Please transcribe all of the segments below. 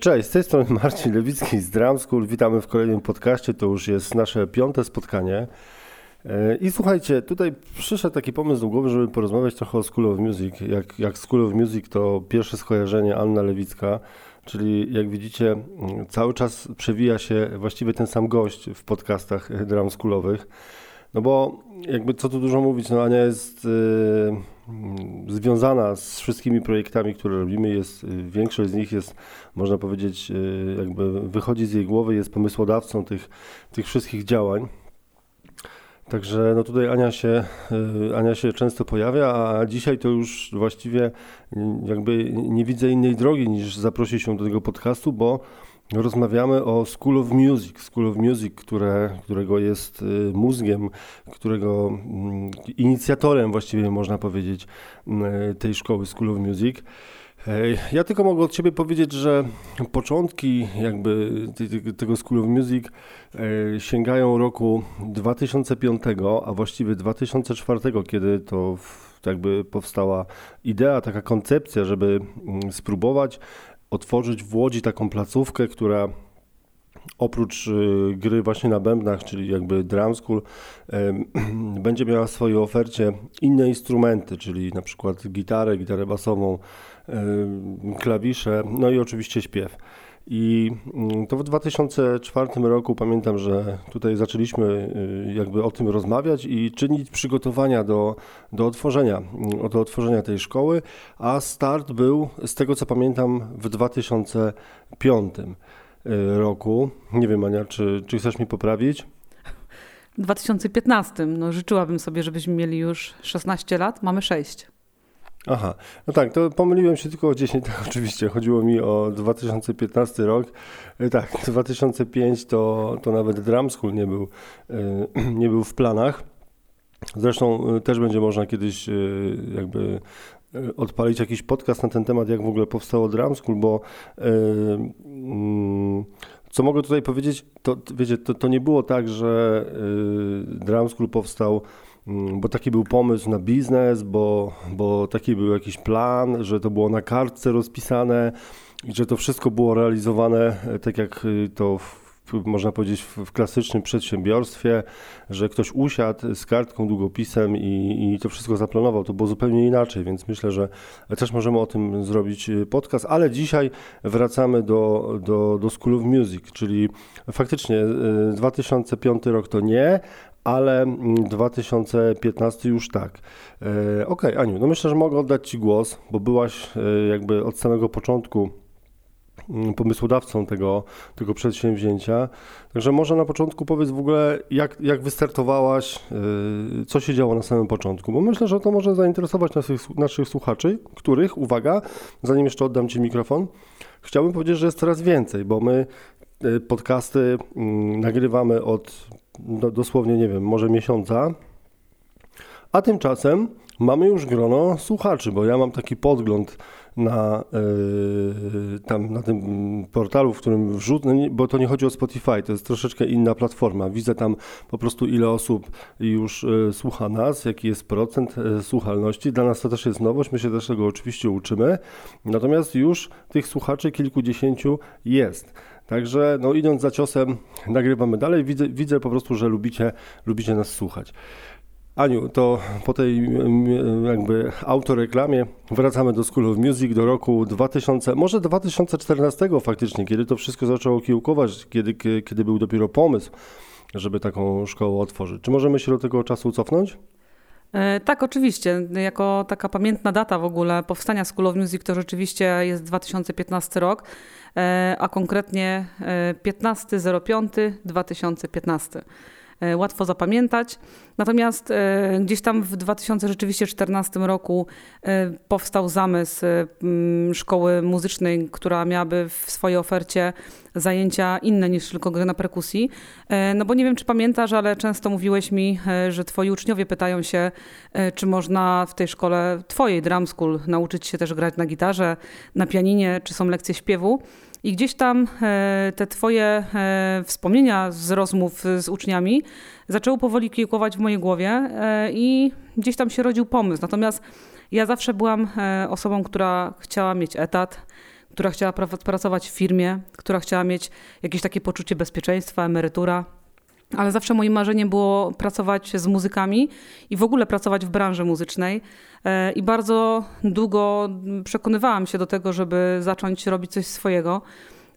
Cześć, z tej strony Marcin Lewicki z Drum School. Witamy w kolejnym podcaście. To już jest nasze piąte spotkanie. E, I słuchajcie, tutaj przyszedł taki pomysł do głowy, żeby porozmawiać trochę o School of Music. Jak, jak School of Music to pierwsze skojarzenie Anna Lewicka, czyli jak widzicie cały czas przewija się właściwie ten sam gość w podcastach drum schoolowych. No bo jakby co tu dużo mówić, no Ania jest y, związana z wszystkimi projektami, które robimy. Jest, y, większość z nich jest, można powiedzieć, y, jakby wychodzi z jej głowy, jest pomysłodawcą tych, tych wszystkich działań. Także no tutaj Ania się, Ania się często pojawia, a dzisiaj to już właściwie jakby nie widzę innej drogi niż zaprosić się do tego podcastu, bo Rozmawiamy o School of Music, School of Music, które, którego jest y, mózgiem, którego mm, inicjatorem właściwie można powiedzieć mm, tej szkoły School of Music. Ja tylko mogę od siebie powiedzieć, że początki jakby tego School of Music e, sięgają roku 2005, a właściwie 2004, kiedy to jakby powstała idea, taka koncepcja, żeby mm, spróbować otworzyć w Łodzi taką placówkę, która oprócz y, gry właśnie na bębnach, czyli jakby drum school, będzie miała w swojej ofercie inne instrumenty, czyli na przykład gitarę, gitarę basową, klawisze, no i oczywiście śpiew. I mm, to w 2004 roku pamiętam, że tutaj zaczęliśmy y, jakby o tym rozmawiać i czynić przygotowania do, do, otworzenia, mm, do otworzenia tej szkoły, a start był, z tego co pamiętam, w 2005 y, roku. Nie wiem, Ania, czy, czy chcesz mi poprawić? W 2015. No, życzyłabym sobie, żebyśmy mieli już 16 lat, mamy 6. Aha, no tak, to pomyliłem się tylko o 10, tak oczywiście, chodziło mi o 2015 rok. E, tak, 2005 to, to nawet Drum School nie był, e, nie był w planach. Zresztą e, też będzie można kiedyś jakby odpalić jakiś podcast na ten temat, jak w ogóle powstało Drum School, bo mm, co mogę tutaj powiedzieć, to wiecie, to, to nie było tak, że Drum School powstał bo taki był pomysł na biznes, bo, bo taki był jakiś plan, że to było na kartce rozpisane i że to wszystko było realizowane e, tak jak y, to w, można powiedzieć w, klasycznym przedsiębiorstwie, że ktoś usiadł z kartką, długopisem i, i to wszystko zaplanował. To było zupełnie inaczej, więc myślę, że też możemy o tym zrobić y, podcast, ale dzisiaj wracamy do, do, do School of Music, czyli faktycznie 2005 y, rok to nie, ale 2015 mm, już tak. E, okej, okay, Aniu, no myślę, że mogę oddać Ci głos, bo byłaś e, jakby od samego początku mm, pomysłodawcą tego, tego przedsięwzięcia. Także może na początku powiedz w ogóle, jak, jak wystartowałaś, e, co się działo na samym początku, bo myślę, że to może zainteresować naszych, naszych słuchaczy, których, uwaga, zanim jeszcze oddam Ci mikrofon, chciałbym powiedzieć, że jest coraz więcej, bo my podcasty mm, nagrywamy od do, dosłownie, nie wiem, może miesiąca, a tymczasem mamy już grono słuchaczy, bo ja mam taki podgląd na, yy, tam, na tym portalu, w którym wrzucę, no bo to nie chodzi o Spotify, to jest troszeczkę inna platforma. Widzę tam po prostu ile osób już yy, słucha nas, jaki jest procent yy, słuchalności. Dla nas to też jest nowość, my się też tego oczywiście uczymy, natomiast już tych słuchaczy kilkudziesięciu jest. Także no, idąc za ciosem, nagrywamy dalej. Widzę, widzę po prostu, że lubicie, lubicie nas słuchać. Aniu, to po tej jakby autoreklamie wracamy do School of Music do roku 2000, może 2014 faktycznie, kiedy to wszystko zaczęło kiełkować, kiedy, kiedy był dopiero pomysł, żeby taką szkołę otworzyć. Czy możemy się do tego czasu cofnąć? E, tak, oczywiście. Jako taka pamiętna data w ogóle powstania School of Music to rzeczywiście jest 2015 rok, e, a konkretnie 15.05.2015. E, łatwo zapamiętać. Natomiast e, gdzieś tam w 2014 roku e, powstał zamysł szkoły muzycznej, która miałaby w swojej ofercie zajęcia inne niż tylko gry na perkusji. No bo nie wiem, czy pamiętasz, ale często mówiłeś mi, że twoi uczniowie pytają się, czy można w tej szkole twojej drum school nauczyć się też grać na gitarze, na pianinie, czy są lekcje śpiewu. I gdzieś tam e, te Twoje e, wspomnienia z rozmów z uczniami zaczęły powoli kiełkować w mojej głowie e, i gdzieś tam się rodził pomysł. Natomiast ja zawsze byłam osobą, która chciała mieć etat, która chciała pracować w firmie, która chciała mieć jakieś takie poczucie bezpieczeństwa, emerytura. Ale zawsze moim marzeniem było pracować z muzykami i w ogóle pracować w branży muzycznej. E, I bardzo długo przekonywałam się do tego, żeby zacząć robić coś swojego.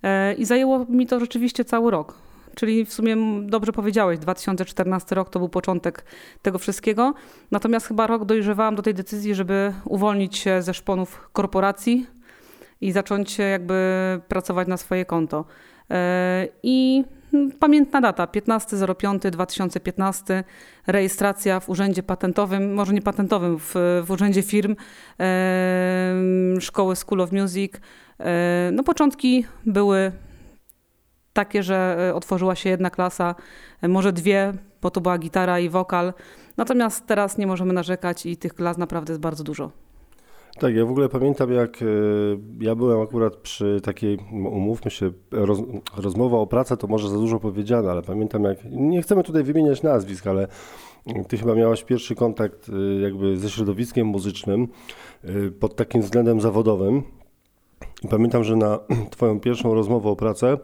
E, I zajęło mi to rzeczywiście cały rok. Czyli w sumie dobrze powiedziałeś, 2014 rok to był początek tego wszystkiego. Natomiast chyba rok dojrzewałam do tej decyzji, żeby uwolnić się ze szponów korporacji i zacząć jakby pracować na swoje konto. E, I pamiętna data, 15.05.2015, rejestracja w urzędzie patentowym, może nie patentowym, w, w urzędzie firm e, szkoły School of Music. E, no początki były takie, że e, otworzyła się jedna klasa, e, może dwie, bo to była gitara i wokal. Natomiast teraz nie możemy narzekać i tych klas naprawdę jest bardzo dużo. Tak, ja w ogóle pamiętam, jak e, ja byłem akurat przy takiej, umówmy się, roz, rozmowa o pracę to może za dużo powiedziane, ale pamiętam jak, nie chcemy tutaj wymieniać nazwisk, ale ty chyba miałaś pierwszy kontakt jakby ze środowiskiem muzycznym pod takim względem zawodowym. I pamiętam, że na twoją pierwszą rozmowę o pracę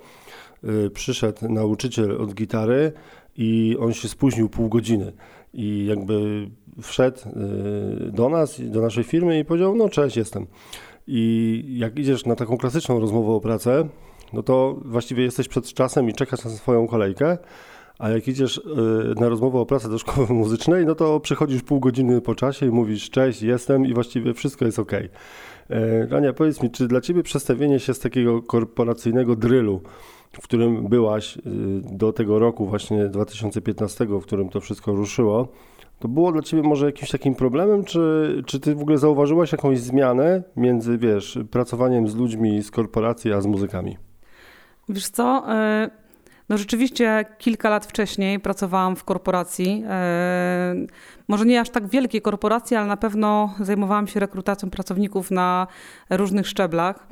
przyszedł nauczyciel od gitary i on się spóźnił pół godziny. I jakby wszedł y, do nas, do naszej firmy i powiedział, no cześć, jestem. I jak idziesz na taką klasyczną rozmowę o pracę, no to właściwie jesteś przed czasem i czekasz na swoją kolejkę, a jak idziesz y, na rozmowę o pracę do szkoły muzycznej, no to przychodzisz pół godziny po czasie i mówisz cześć, jestem i właściwie wszystko jest ok. Rania, powiedz mi, czy dla Ciebie przestawienie się z takiego korporacyjnego drylu, w którym byłaś y, do tego roku właśnie 2015, w którym to wszystko ruszyło, to było dla ciebie może jakimś takim problemem, czy, czy ty w ogóle zauważyłaś jakąś zmianę między, wiesz, pracowaniem z ludźmi z korporacji, a z muzykami? Wiesz co, y, no rzeczywiście kilka lat wcześniej pracowałam w korporacji. Y, może nie aż tak wielkiej korporacji, ale na pewno zajmowałam się rekrutacją pracowników na różnych szczeblach.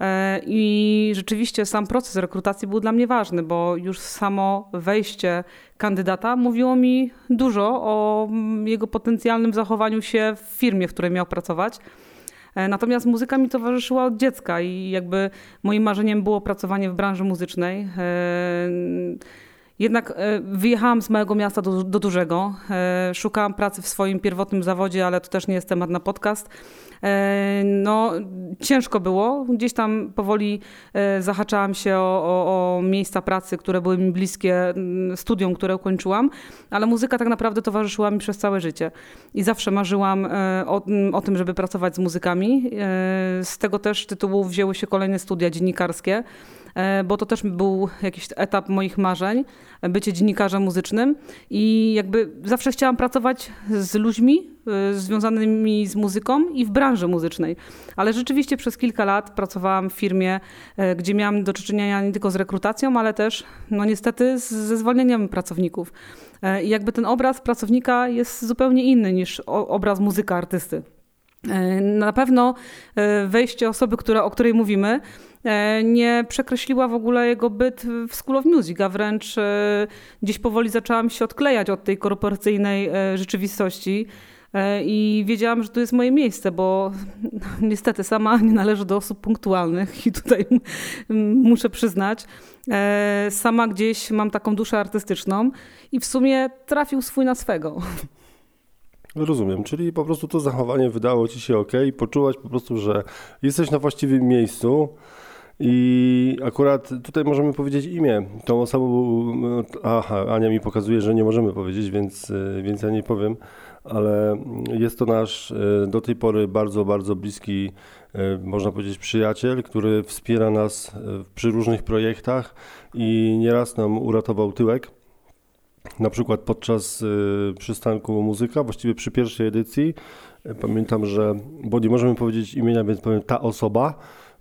E, I rzeczywiście sam proces rekrutacji był dla mnie ważny, bo już samo wejście kandydata mówiło mi dużo o jego potencjalnym zachowaniu się w firmie, w której miał pracować. E, natomiast muzyka mi towarzyszyła od dziecka i jakby moim marzeniem było pracowanie w branży muzycznej. E, jednak wyjechałam z małego miasta do, do dużego. Szukałam pracy w swoim pierwotnym zawodzie, ale to też nie jest temat na podcast. E, no, ciężko było. Gdzieś tam powoli e, zahaczałam się o, o, o miejsca pracy, które były mi bliskie mm, studium, które ukończyłam, ale muzyka tak naprawdę towarzyszyła mi przez całe życie. I zawsze marzyłam e, o, mm, o tym, żeby pracować z muzykami. Z tego też tytułu wzięły się kolejne studia dziennikarskie. E, bo to też był jakiś etap moich marzeń, bycie dziennikarzem muzycznym i jakby zawsze chciałam pracować z ludźmi e, związanymi z muzyką i w branży muzycznej. Ale rzeczywiście przez kilka lat pracowałam w firmie, e, gdzie miałam do czynienia nie tylko z rekrutacją, ale też no niestety ze zwolnieniem pracowników. I jakby ten obraz pracownika jest zupełnie inny niż obraz muzyka artysty. Na pewno wejście osoby, która, o której mówimy, E, nie przekreśliła w ogóle jego byt w School of Music, a wręcz e, gdzieś powoli zaczęłam się odklejać od tej korporacyjnej e, rzeczywistości. I wiedziałam, że to jest moje miejsce, bo niestety sama nie należę do osób punktualnych i tutaj muszę przyznać. Sama gdzieś mam taką duszę artystyczną i w sumie trafił swój na swego. Rozumiem, czyli po prostu to zachowanie wydało ci się ok, poczułaś po prostu, że jesteś na właściwym miejscu. I akurat tutaj możemy powiedzieć imię. Tą osobą, aha, Ania mi pokazuje, że nie możemy powiedzieć, więc, e, więc ja nie powiem, ale jest to nasz e, do tej pory bardzo, bardzo bliski, e, można powiedzieć, przyjaciel, który wspiera nas przy różnych projektach i nieraz nam uratował tyłek. Na przykład podczas przystanku muzyka, właściwie przy pierwszej edycji, pamiętam, że, bo nie możemy powiedzieć imienia, więc powiem ta osoba,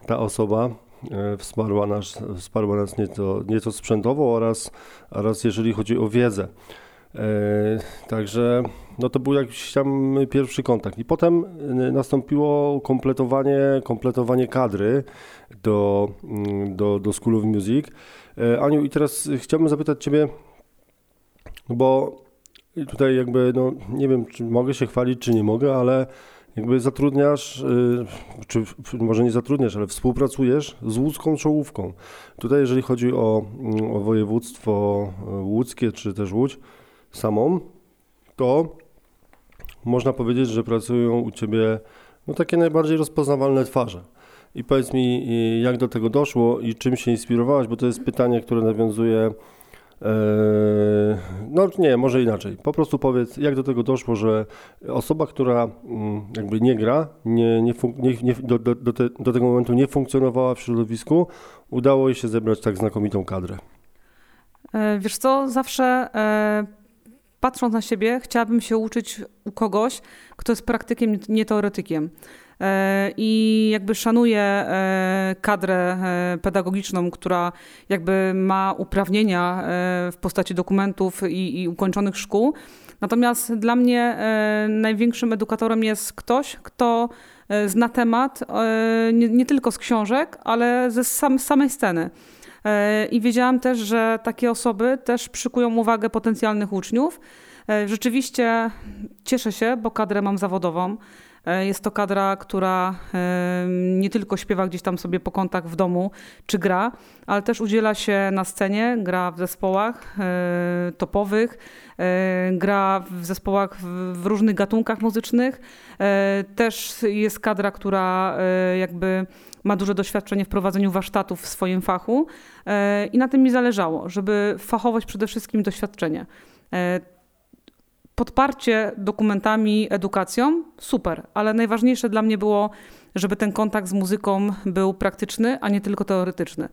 ta osoba wsparła nas, wsparła nas nieco, nieco sprzętowo oraz, oraz jeżeli chodzi o wiedzę. E, także no to był jakiś tam pierwszy kontakt. I potem e, nastąpiło kompletowanie, kompletowanie kadry do, mm, do, do School of Music. Aniu, i teraz chciałbym zapytać Ciebie, bo tutaj jakby, no nie wiem, czy mogę się chwalić, czy nie mogę, ale jakby zatrudniasz, y, czy może nie zatrudniasz, ale współpracujesz z łódzką czołówką. Tutaj jeżeli chodzi o, mm, o województwo y, łódzkie, czy też Łódź samą, to można powiedzieć, że pracują u Ciebie no, takie najbardziej rozpoznawalne twarze. I powiedz mi, jak do tego doszło i czym się inspirowałaś, bo to jest pytanie, które nawiązuje no nie, może inaczej. Po prostu powiedz, jak do tego doszło, że osoba, która mm, jakby nie gra, nie, nie, nie, nie do, do, do, te, do, tego momentu nie funkcjonowała w środowisku, udało jej się zebrać tak znakomitą kadrę. E, wiesz co, zawsze e, patrząc na siebie, chciałabym się uczyć u kogoś, kto jest praktykiem, nie teoretykiem. E, i jakby szanuję e, kadrę e, pedagogiczną, która jakby ma uprawnienia w postaci dokumentów i, i ukończonych szkół. Natomiast dla mnie największym edukatorem jest ktoś, kto zna temat nie, nie tylko z książek, ale ze sam, samej sceny. I wiedziałam też, że takie osoby też przykują uwagę potencjalnych uczniów. Rzeczywiście cieszę się, bo kadrę mam zawodową. E, jest to kadra, która nie tylko śpiewa gdzieś tam sobie po kątach w domu czy gra, ale też udziela się na scenie, gra w zespołach e, topowych, e, gra w zespołach w różnych gatunkach muzycznych. Też jest kadra, która jakby ma duże doświadczenie w prowadzeniu warsztatów w swoim fachu i na tym mi zależało, żeby fachowość przede wszystkim doświadczenie podparcie dokumentami, edukacją, super, ale najważniejsze dla mnie było, żeby ten kontakt z muzyką był praktyczny, a nie tylko teoretyczny.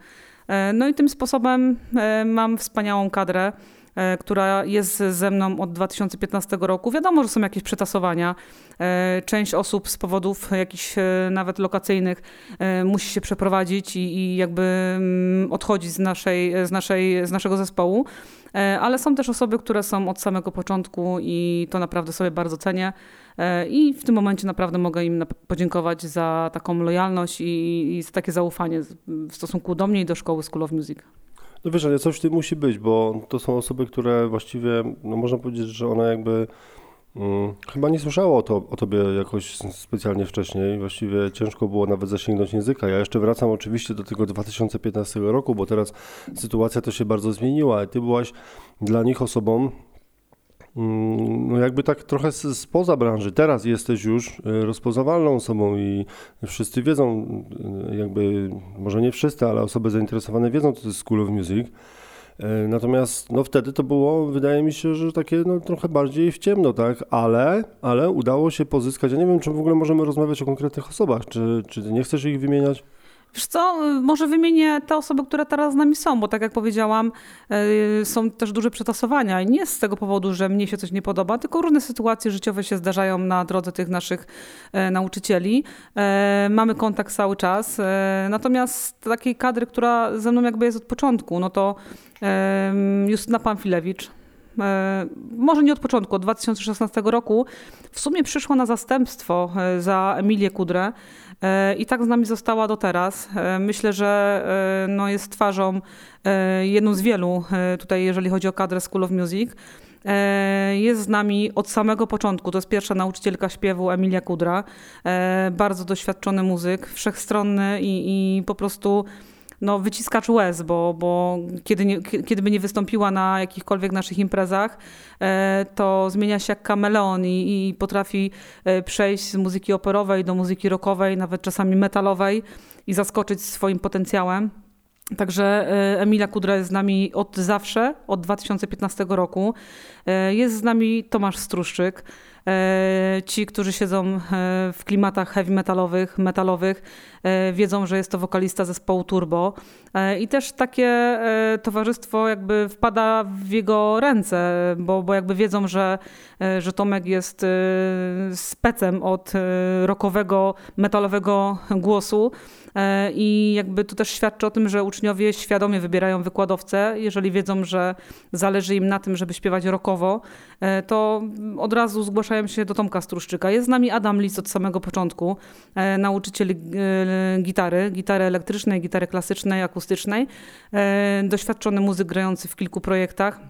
E, no i tym sposobem e, mam wspaniałą kadrę, która jest ze mną od 2015 roku. Wiadomo, że są jakieś przetasowania. Część osób z powodów jakichś nawet lokacyjnych musi się przeprowadzić i, i jakby mm, odchodzić z, naszej, z, naszej, z naszego zespołu. E, ale są też osoby, które są od samego początku i to naprawdę sobie bardzo cenię. E, I w tym momencie naprawdę mogę im podziękować za taką lojalność i, i za takie zaufanie w stosunku do mnie i do szkoły School of Music. No wiesz, ale coś w tym musi być, bo to są osoby, które właściwie, no można powiedzieć, że one jakby Hmm, chyba nie słyszało o, to, o tobie jakoś specjalnie wcześniej. Właściwie ciężko było nawet zasięgnąć języka. Ja jeszcze wracam oczywiście do tego 2015 roku, bo teraz sytuacja to się bardzo zmieniła. Ty byłaś dla nich osobą, mm, no jakby tak trochę spoza branży. Teraz jesteś już e, rozpoznawalną osobą i wszyscy wiedzą, e, jakby, może nie wszyscy, ale osoby zainteresowane wiedzą, co to jest School of Music. E, natomiast no wtedy to było, wydaje mi się, że takie no, trochę bardziej w ciemno, tak? Ale, ale udało się pozyskać. Ja nie wiem, czy w ogóle możemy rozmawiać o konkretnych osobach. Czy, czy nie chcesz ich wymieniać? Wiesz co, może wymienię te osoby, które teraz z nami są, bo tak jak powiedziałam, e, są też duże przetasowania i nie z tego powodu, że mnie się coś nie podoba, tylko różne sytuacje życiowe się zdarzają na drodze tych naszych e, nauczycieli. E, mamy kontakt cały czas, natomiast takiej kadry, która ze mną jakby jest od początku, no to Justyna Pamfilewicz, może nie od początku, od 2016 roku, w sumie przyszła na zastępstwo za Emilię Kudrę. E, i tak z nami została do teraz. E, myślę, że e, no, jest twarzą jedną z wielu tutaj, jeżeli chodzi o kadrę School of Music. Jest z nami od samego początku. To jest pierwsza nauczycielka śpiewu Emilia Kudra. Bardzo doświadczony muzyk, wszechstronny i, i po prostu no, wyciskacz łez, bo, bo kiedy, nie, kiedy by nie wystąpiła na jakichkolwiek naszych imprezach, e, to zmienia się jak kameleon i, i potrafi e, przejść z muzyki operowej do muzyki rockowej, nawet czasami metalowej i zaskoczyć swoim potencjałem. Także e, Emilia Kudra jest z nami od zawsze, od 2015 roku. Jest z nami Tomasz Struszczyk. Ci, którzy siedzą w klimatach heavy metalowych, metalowych, wiedzą, że jest to wokalista zespołu Turbo. I też takie towarzystwo jakby wpada w jego ręce, bo, bo jakby wiedzą, że, że Tomek jest specem od rockowego, metalowego głosu. I jakby to też świadczy o tym, że uczniowie świadomie wybierają wykładowcę. Jeżeli wiedzą, że zależy im na tym, żeby śpiewać rockowo, to od razu zgłaszają się do Tomka Struszczyka. Jest z nami Adam Lis od samego początku, e, nauczyciel e, gitary, gitary elektrycznej, gitary klasycznej, akustycznej, e, doświadczony muzyk grający w kilku projektach.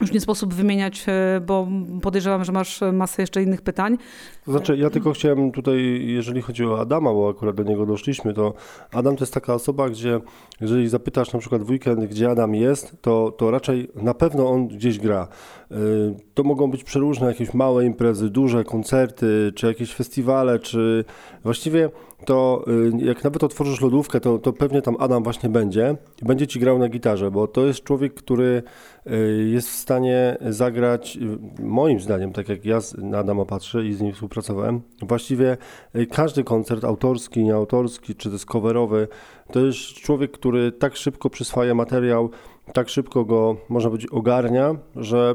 już nie sposób wymieniać, e, bo podejrzewam, że masz masę jeszcze innych pytań. To znaczy, ja tylko chciałem tutaj, jeżeli chodzi o Adama, bo akurat do niego doszliśmy, to Adam to jest taka osoba, gdzie jeżeli zapytasz na przykład w weekend, gdzie Adam jest, to, to raczej na pewno on gdzieś gra. Y, to mogą być przeróżne jakieś małe imprezy, duże koncerty, czy jakieś festiwale, czy właściwie to y, jak nawet otworzysz lodówkę, to, to pewnie tam Adam właśnie będzie i będzie ci grał na gitarze, bo to jest człowiek, który y, jest w stanie zagrać, moim zdaniem, tak jak ja na Adama patrzę i z nim współpracowałem, właściwie każdy koncert autorski, nieautorski, czy też coverowy, to jest człowiek, który tak szybko przyswaja materiał, tak szybko go, można powiedzieć, ogarnia, że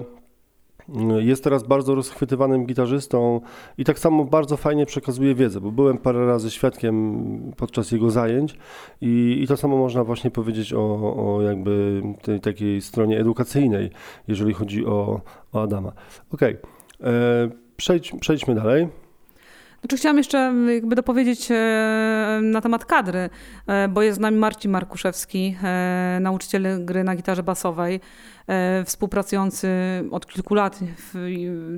jest teraz bardzo rozchwytywanym gitarzystą i tak samo bardzo fajnie przekazuje wiedzę, bo byłem parę razy świadkiem podczas jego zajęć i, i to samo można właśnie powiedzieć o, o jakby tej takiej stronie edukacyjnej, jeżeli chodzi o, o Adama. Okej, okay. E, Przejdź, przejdźmy dalej. Znaczy chciałam jeszcze jakby dopowiedzieć e, na temat kadry, e, bo jest z nami Marcin Markuszewski, nauczyciel gry na gitarze basowej. E, współpracujący od kilku lat,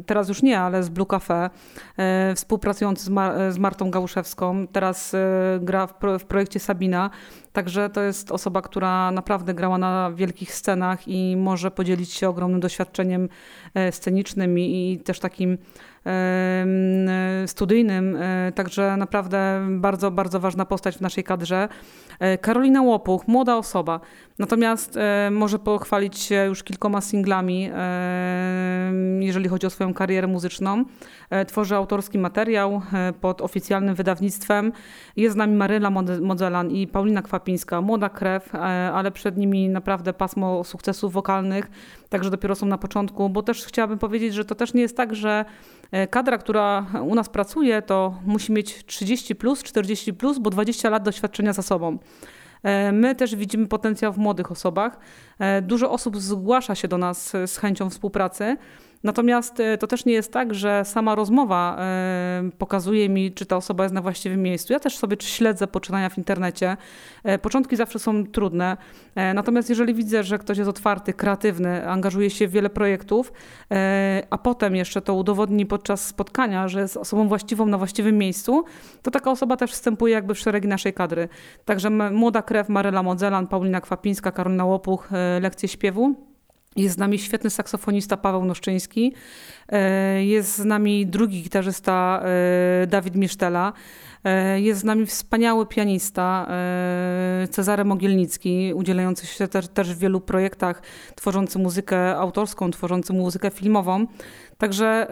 teraz już nie, ale z Blue Cafe, e, współpracujący z, Mar z Martą Gałuszewską, teraz e, gra w, pro w projekcie Sabina. Także to jest osoba, która naprawdę grała na wielkich scenach i może podzielić się ogromnym doświadczeniem scenicznym i też takim studyjnym, także naprawdę bardzo, bardzo ważna postać w naszej kadrze. Karolina Łopuch, młoda osoba, natomiast może pochwalić się już kilkoma singlami, jeżeli chodzi o swoją karierę muzyczną. E, tworzy autorski materiał e, pod oficjalnym wydawnictwem. Jest z nami Maryla Modzelan i Paulina Kwapińska, młoda krew, e, ale przed nimi naprawdę pasmo sukcesów wokalnych, także dopiero są na początku, bo też chciałabym powiedzieć, że to też nie jest tak, że kadra, która u nas pracuje, to musi mieć 30 plus, 40 plus, bo 20 lat doświadczenia za sobą. E, my też widzimy potencjał w młodych osobach. E, dużo osób zgłasza się do nas z chęcią współpracy. Natomiast e, to też nie jest tak, że sama rozmowa e, pokazuje mi, czy ta osoba jest na właściwym miejscu. Ja też sobie śledzę poczynania w internecie. E, początki zawsze są trudne. Natomiast jeżeli widzę, że ktoś jest otwarty, kreatywny, angażuje się w wiele projektów, a potem jeszcze to udowodni podczas spotkania, że jest osobą właściwą na właściwym miejscu, to taka osoba też wstępuje jakby w szeregi naszej kadry. Także młoda krew Maryla Modzelan, Paulina Kwapińska, Karolina Łopuch, lekcje śpiewu. Jest z nami świetny saksofonista Paweł Noszczyński. E, jest z nami drugi gitarzysta e, Dawid Misztela. E, jest z nami wspaniały pianista Cezary Mogielnicki, udzielający się też, w wielu projektach, tworzący muzykę autorską, tworzący muzykę filmową. Także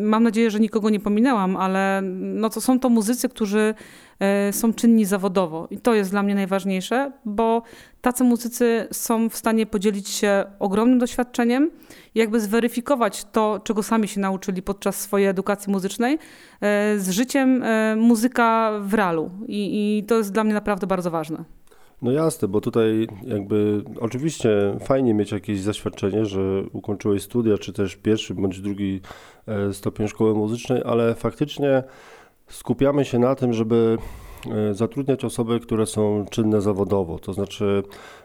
mam nadzieję, że nikogo nie pominęłam, ale no to są to muzycy, którzy są czynni zawodowo. I to jest dla mnie najważniejsze, bo tacy muzycy są w stanie podzielić się ogromnym doświadczeniem i jakby zweryfikować to, czego sami się nauczyli podczas swojej edukacji muzycznej, e, z życiem e, muzyka w realu. I, i to jest dla mnie naprawdę bardzo ważne. No jasne, bo tutaj jakby oczywiście fajnie mieć jakieś zaświadczenie, że ukończyłeś studia, czy też pierwszy bądź drugi stopień szkoły muzycznej, ale faktycznie skupiamy się na tym, żeby e, zatrudniać osoby, które są czynne zawodowo, to znaczy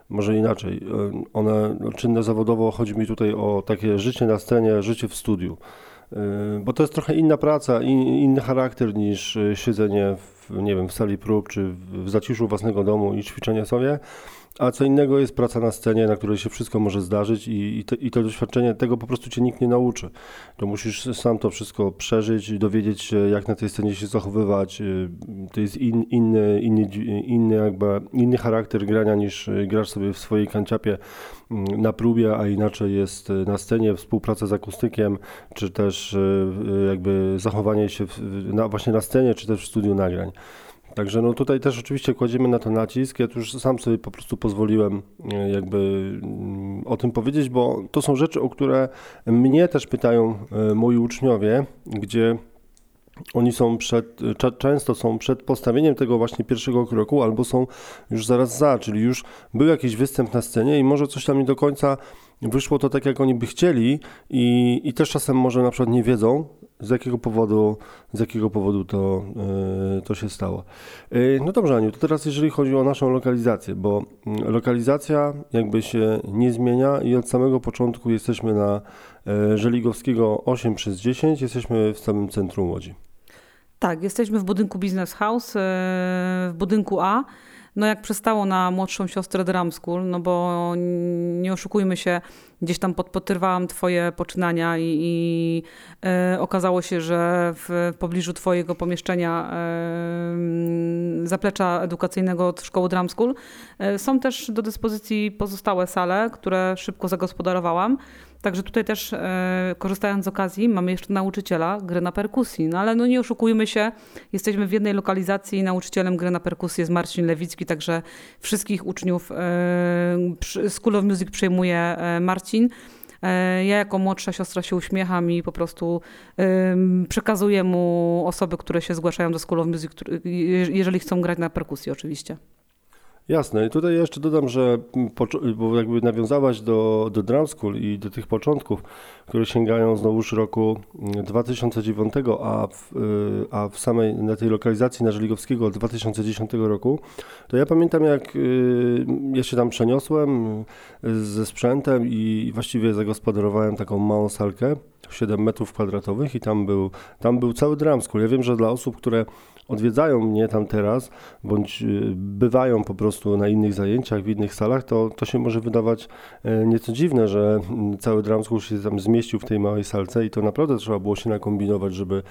może inaczej, e, one czynne zawodowo, chodzi mi tutaj o takie życie na scenie, życie w studiu, e, bo to jest trochę inna praca, inny charakter niż siedzenie w, nie wiem, w sali prób czy w zaciszu własnego domu i ćwiczenie sobie. A co innego jest praca na scenie, na której się wszystko może zdarzyć i, i, to, i to doświadczenie, tego po prostu cię nikt nie nauczy. To musisz sam to wszystko przeżyć i dowiedzieć się, jak na tej scenie się zachowywać. To jest in, inny, inny, inny, jakby, inny charakter grania niż grasz sobie w swojej kanciapie mm, na próbie, a inaczej jest na scenie, współpraca z akustykiem, czy też y, jakby zachowanie się w, na, właśnie na scenie, czy też w studiu nagrań. Także no tutaj też oczywiście kładziemy na to nacisk. Ja tu już sam sobie po prostu pozwoliłem e, jakby mm, o tym powiedzieć, bo to są rzeczy, o które mnie też pytają e, moi uczniowie, gdzie oni są przed, często są przed postawieniem tego właśnie pierwszego kroku, albo są już zaraz za, czyli już był jakiś występ na scenie i może coś tam nie do końca wyszło to tak, jak oni by chcieli i, i też czasem może na przykład nie wiedzą, z jakiego powodu, z jakiego powodu to, to się stało. No dobrze, Aniu, to teraz jeżeli chodzi o naszą lokalizację, bo mm, lokalizacja jakby się nie zmienia i od samego początku jesteśmy na Żeligowskiego 8 przez 10, jesteśmy w samym centrum Łodzi. Tak, jesteśmy w budynku Business House, w budynku A. No jak przestało na młodszą siostrę Drum School, no bo nie oszukujmy się, gdzieś tam podpotrywałam twoje poczynania i, i e, okazało się, że w pobliżu twojego pomieszczenia e, zaplecza edukacyjnego od szkoły Drum School e, są też do dyspozycji pozostałe sale, które szybko zagospodarowałam. Także tutaj też e, korzystając z okazji, mamy jeszcze nauczyciela gry na perkusji. No ale no nie oszukujmy się, jesteśmy w jednej lokalizacji i nauczycielem gry na perkusji jest Marcin Lewicki, także wszystkich uczniów e, School of Music przejmuje e, Marcin. E, ja jako młodsza siostra się uśmiecham i po prostu przekazuję mu osoby, które się zgłaszają do School of Music, jeżeli chcą grać na perkusji oczywiście. Jasne. I tutaj jeszcze dodam, że bo jakby nawiązałaś do, do Drum School i do tych początków, które sięgają znowuż roku 2009, mm, a w, y, a w samej, na tej lokalizacji na Żeligowskiego od 2010 roku, to ja pamiętam jak y, ja się tam przeniosłem y, ze sprzętem i właściwie zagospodarowałem taką małą salkę, 7 metrów kwadratowych i tam był, tam był cały Drum School. Ja wiem, że dla osób, które odwiedzają mnie tam teraz, bądź y, bywają po prostu na innych zajęciach, w innych salach, to, to się może wydawać e, nieco dziwne, że mm, cały drum school się tam zmieścił w tej małej salce i to naprawdę trzeba było się nakombinować, żeby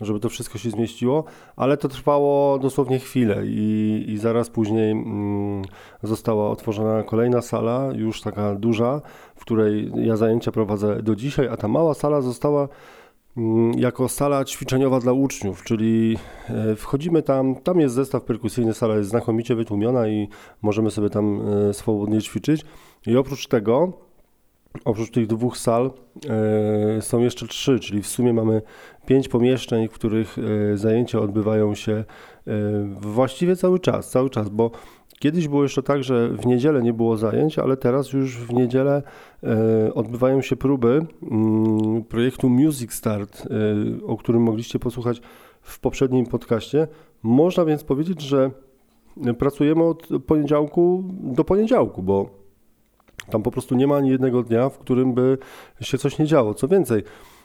żeby to wszystko się zmieściło, ale to trwało dosłownie chwilę i, i zaraz później mm, została otworzona kolejna sala, już taka duża, w której ja zajęcia prowadzę do dzisiaj, a ta mała sala została jako sala ćwiczeniowa dla uczniów, czyli e, wchodzimy tam, tam jest zestaw perkusyjny, sala jest znakomicie wytłumiona i możemy sobie tam e, swobodnie ćwiczyć. I oprócz tego, oprócz tych dwóch sal e, są jeszcze trzy, czyli w sumie mamy pięć pomieszczeń, w których zajęcia odbywają się właściwie cały czas, cały czas, bo Kiedyś było jeszcze tak, że w niedzielę nie było zajęć, ale teraz już w niedzielę odbywają się próby mm, projektu Music Start, e, o którym mogliście posłuchać w poprzednim podcaście. Można więc powiedzieć, że pracujemy od poniedziałku do poniedziałku, bo tam po prostu nie ma ani jednego dnia, w którym by się coś nie działo. Co więcej, E,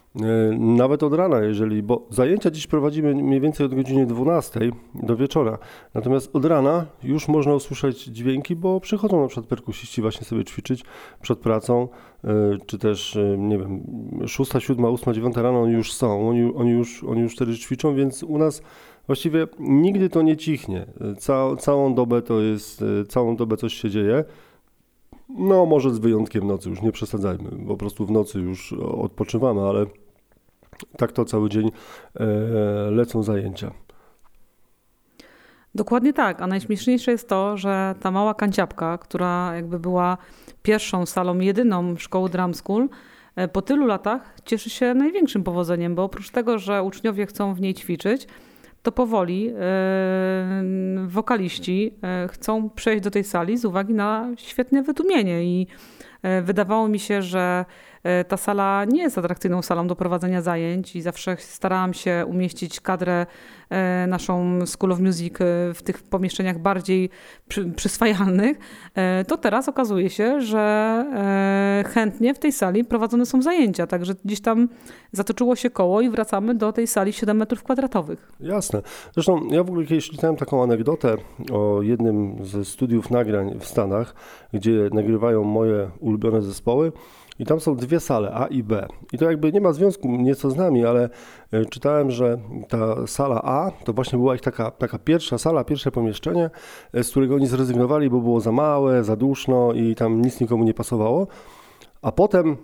nawet od rana, jeżeli, bo zajęcia dziś prowadzimy mniej więcej od godziny 12 do wieczora. Natomiast od rana już można usłyszeć dźwięki, bo przychodzą na przykład perkusiści właśnie sobie ćwiczyć przed pracą, e, czy też, e, nie wiem, 6, 7, 8, 9 rano oni już są, oni, oni, już, oni już wtedy ćwiczą, więc u nas właściwie nigdy to nie cichnie. Ca, całą dobę to jest, całą dobę coś się dzieje. No, może z wyjątkiem nocy, już nie przesadzajmy, po prostu w nocy już odpoczywamy, ale tak to cały dzień e, lecą zajęcia. Dokładnie tak, a najśmieszniejsze jest to, że ta mała kanciapka, która jakby była pierwszą salą, jedyną szkoły Drum School, e, po tylu latach cieszy się największym powodzeniem, bo oprócz tego, że uczniowie chcą w niej ćwiczyć, to powoli yy, wokaliści chcą przejść do tej sali z uwagi na świetne wytłumienie i wydawało mi się, że ta sala nie jest atrakcyjną salą do prowadzenia zajęć i zawsze starałam się umieścić kadrę e, naszą School of Music e, w tych pomieszczeniach bardziej przy, przyswajalnych, to teraz okazuje się, że chętnie w tej sali prowadzone są zajęcia, także gdzieś tam zatoczyło się koło i wracamy do tej sali 7 metrów kwadratowych. Jasne. Zresztą ja w ogóle kiedyś czytałem taką anegdotę o jednym ze studiów nagrań w Stanach, gdzie nagrywają moje ulubione zespoły i tam są dwie sale, A i B. I to jakby nie ma związku nieco z nami, ale e, czytałem, że ta sala A to właśnie była ich taka, taka pierwsza sala, pierwsze pomieszczenie, e, z którego oni zrezygnowali, bo było za małe, za duszno i tam nic nikomu nie pasowało. A potem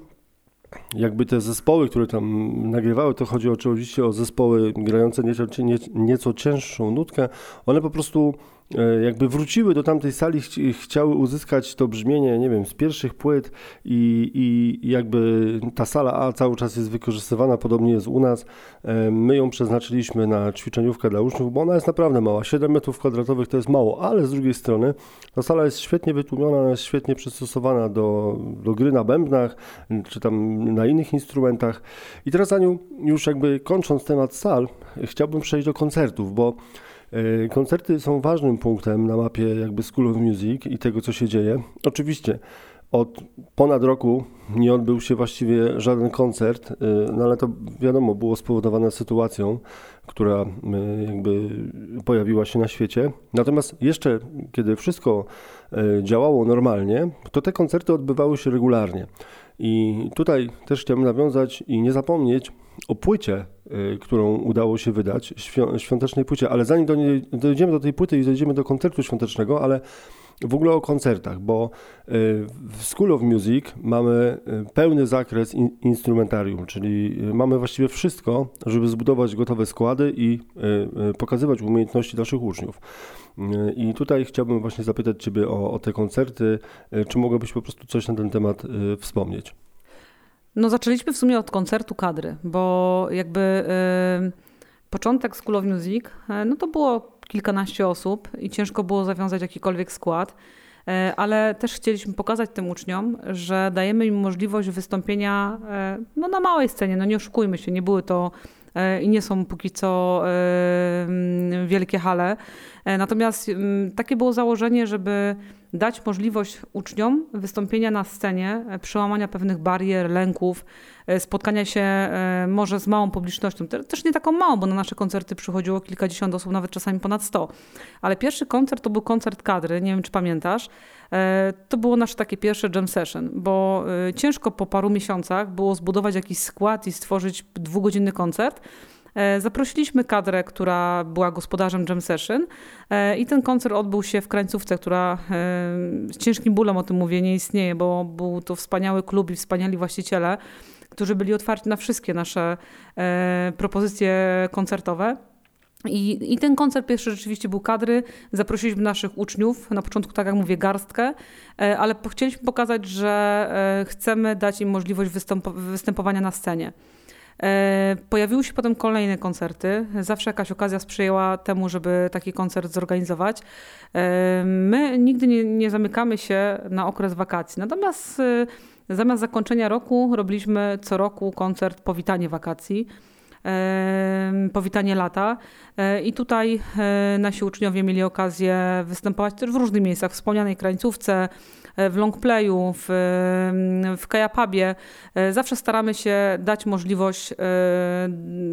jakby te zespoły, które tam nagrywały, to chodzi oczywiście o zespoły grające nieco, nieco cięższą nutkę, one po prostu jakby wróciły do tamtej sali, ch chciały uzyskać to brzmienie, nie wiem, z pierwszych płyt i, i jakby ta sala A cały czas jest wykorzystywana, podobnie jest u nas. E, my ją przeznaczyliśmy na ćwiczeniówkę dla uczniów, bo ona jest naprawdę mała. 7 metrów kwadratowych to jest mało, ale z drugiej strony ta sala jest świetnie wytłumiona, jest świetnie przystosowana do, do gry na bębnach, czy tam na innych instrumentach. I teraz Aniu, już jakby kończąc temat sal, chciałbym przejść do koncertów, bo e, koncerty są ważnym punktem na mapie jakby School of Music i tego, co się dzieje. Oczywiście od ponad roku nie odbył się właściwie żaden koncert, e, no ale to wiadomo, było spowodowane sytuacją, która e, jakby pojawiła się na świecie. Natomiast jeszcze, kiedy wszystko działało normalnie, to te koncerty odbywały się regularnie. I tutaj też chciałbym nawiązać i nie zapomnieć o płycie, y, którą udało się wydać, świątecznej płycie, ale zanim do niej, dojdziemy do tej płyty i dojdziemy do koncertu świątecznego, ale w ogóle o koncertach, bo y, w School of Music mamy y, pełny zakres instrumentarium, czyli mamy właściwie wszystko, żeby zbudować gotowe składy i pokazywać umiejętności naszych uczniów. I tutaj chciałbym właśnie zapytać Ciebie o, o te koncerty. Czy mogłabyś po prostu coś na ten temat wspomnieć? No zaczęliśmy w sumie od koncertu kadry, bo jakby początek School of Music, no to było kilkanaście osób i ciężko było zawiązać jakikolwiek skład, e, ale też chcieliśmy pokazać tym uczniom, że dajemy im możliwość wystąpienia e, no, na małej scenie, no nie oszukujmy się, nie były to i nie są póki co wielkie hale. Natomiast takie było założenie, żeby dać możliwość uczniom wystąpienia na scenie, e, przełamania pewnych barier, lęków, e, spotkania się e, może z małą publicznością. Też nie taką małą, bo na nasze koncerty przychodziło kilkadziesiąt osób, nawet czasami ponad sto. Ale pierwszy koncert to był koncert kadry, nie wiem czy pamiętasz. To było nasze takie pierwsze jam session, bo ciężko po paru miesiącach było zbudować jakiś skład i stworzyć dwugodzinny koncert. E, zaprosiliśmy kadrę, która była gospodarzem Jam Session e, i ten koncert odbył się w Krańcówce, która e, z ciężkim bólem o tym mówię, nie istnieje, bo był to wspaniały klub i wspaniali właściciele, którzy byli otwarci na wszystkie nasze propozycje koncertowe. I, I, ten koncert pierwszy rzeczywiście był kadry. Zaprosiliśmy naszych uczniów, na początku, tak jak mówię, garstkę, ale chcieliśmy pokazać, że chcemy dać im możliwość występ występowania na scenie. E, pojawiły się potem kolejne koncerty. Zawsze jakaś okazja sprzyjała temu, żeby taki koncert zorganizować. E, my nigdy nie, nie zamykamy się na okres wakacji. Natomiast e, zamiast zakończenia roku robiliśmy co roku koncert powitanie wakacji powitanie lata. I tutaj nasi uczniowie mieli okazję występować też w różnych miejscach, w wspomnianej krańcówce, w longplayu, w, w kajapabie. E, zawsze staramy się dać możliwość e,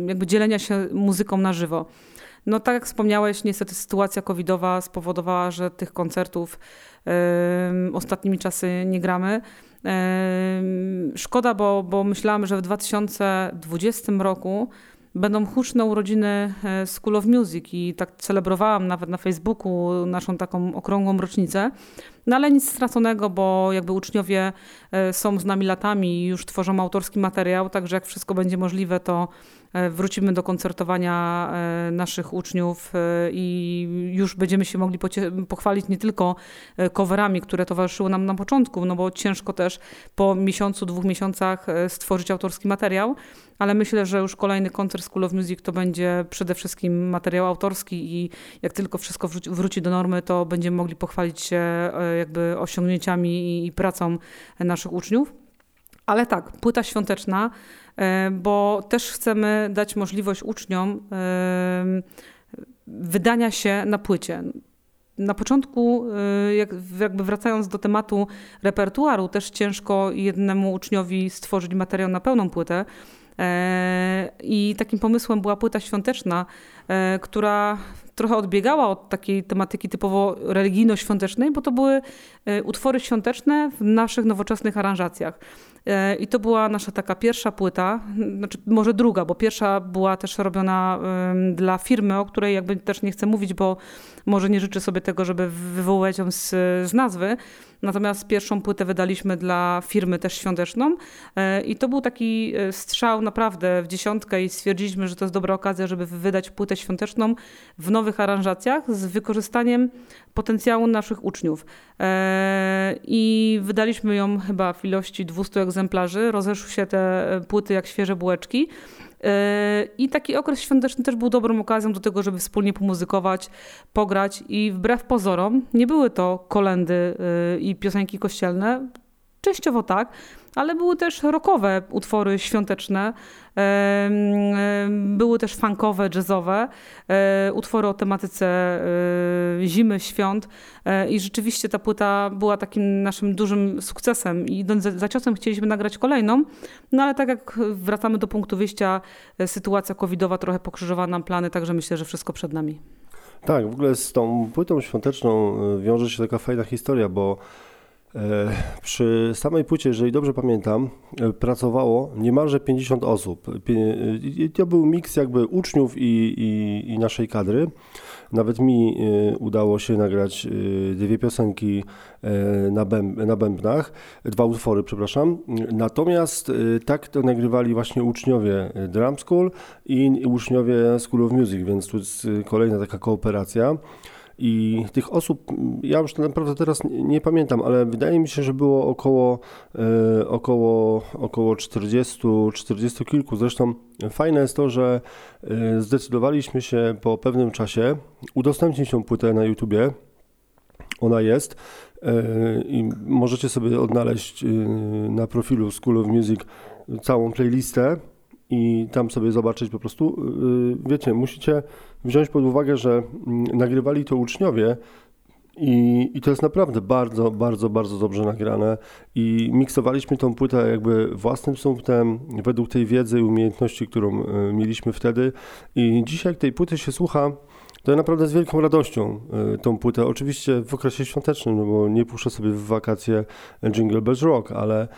jakby dzielenia się muzyką na żywo. No tak jak wspomniałeś, niestety sytuacja covidowa spowodowała, że tych koncertów ostatnimi czasy nie gramy. Szkoda, bo, bo myślałam, że w 2020 roku będą huczne urodziny e, School of Music i tak celebrowałam nawet na Facebooku naszą taką okrągłą rocznicę. No ale nic straconego, bo jakby uczniowie e, są z nami latami i już tworzą autorski materiał, także jak wszystko będzie możliwe, to wrócimy do koncertowania naszych uczniów i już będziemy się mogli pochwalić nie tylko coverami, które towarzyszyły nam na początku, no bo ciężko też po miesiącu, dwóch miesiącach stworzyć autorski materiał, ale myślę, że już kolejny koncert School of Music to będzie przede wszystkim materiał autorski i jak tylko wszystko wróci, do normy, to będziemy mogli pochwalić się e, jakby osiągnięciami i pracą naszych uczniów. Ale tak, płyta świąteczna, e, bo też chcemy dać możliwość uczniom e, wydania się na płycie. Na początku, jakby wracając do tematu repertuaru, też ciężko jednemu uczniowi stworzyć materiał na pełną płytę, E, I takim pomysłem była płyta świąteczna, e, która trochę odbiegała od takiej tematyki typowo religijno-świątecznej, bo to były e, utwory świąteczne w naszych nowoczesnych aranżacjach. I to była nasza taka pierwsza płyta, znaczy może druga, bo pierwsza była też robiona dla firmy, o której jakby też nie chcę mówić, bo może nie życzę sobie tego, żeby wywołać ją z, z nazwy. Natomiast pierwszą płytę wydaliśmy dla firmy też świąteczną e, i to był taki e, strzał naprawdę w dziesiątkę i stwierdziliśmy, że to jest dobra okazja, żeby wydać płytę świąteczną w nowych aranżacjach z wykorzystaniem potencjału naszych uczniów. I wydaliśmy ją chyba w ilości 200 egzemplarzy. Rozeszły się te płyty jak świeże bułeczki. I taki okres świąteczny też był dobrą okazją do tego, żeby wspólnie pomuzykować, pograć i wbrew pozorom nie były to kolendy y, i piosenki kościelne, częściowo tak, ale były też rockowe utwory świąteczne, były też funkowe, jazzowe, e, utwory o tematyce e, zimy, świąt e, i rzeczywiście ta płyta była takim naszym dużym sukcesem i idąc za ciosem chcieliśmy nagrać kolejną, no ale tak jak wracamy do punktu wyjścia, sytuacja covidowa trochę pokrzyżowała nam plany, także myślę, że wszystko przed nami. Tak, w ogóle z tą płytą świąteczną wiąże się taka fajna historia, bo przy samej płycie, jeżeli dobrze pamiętam, e, pracowało niemalże 50 osób. To był miks jakby uczniów i, i, i naszej kadry. Nawet mi e, udało się nagrać dwie piosenki na, bęb na bębnach, dwa utwory, przepraszam. Natomiast tak to nagrywali właśnie uczniowie Drum School i uczniowie School of Music, więc tu jest kolejna taka kooperacja. I tych osób, ja już naprawdę teraz nie pamiętam, ale wydaje mi się, że było około, e, około, około 40, 40 kilku. Zresztą fajne jest to, że e, zdecydowaliśmy się po pewnym czasie udostępnić tą płytę na YouTubie. Ona jest e, i możecie sobie odnaleźć na profilu School of Music całą playlistę i tam sobie zobaczyć po prostu, wiecie, musicie wziąć pod uwagę, że mm, nagrywali to uczniowie i, I to jest naprawdę bardzo, bardzo, bardzo dobrze nagrane. I miksowaliśmy tą płytę jakby własnym sumptem, według tej wiedzy i umiejętności, którą y, mieliśmy wtedy. I dzisiaj, tej płyty się słucha, to ja naprawdę z wielką radością y, tą płytę, oczywiście w okresie świątecznym, no bo nie puszczę sobie w wakacje Jingle Bells Rock, ale y,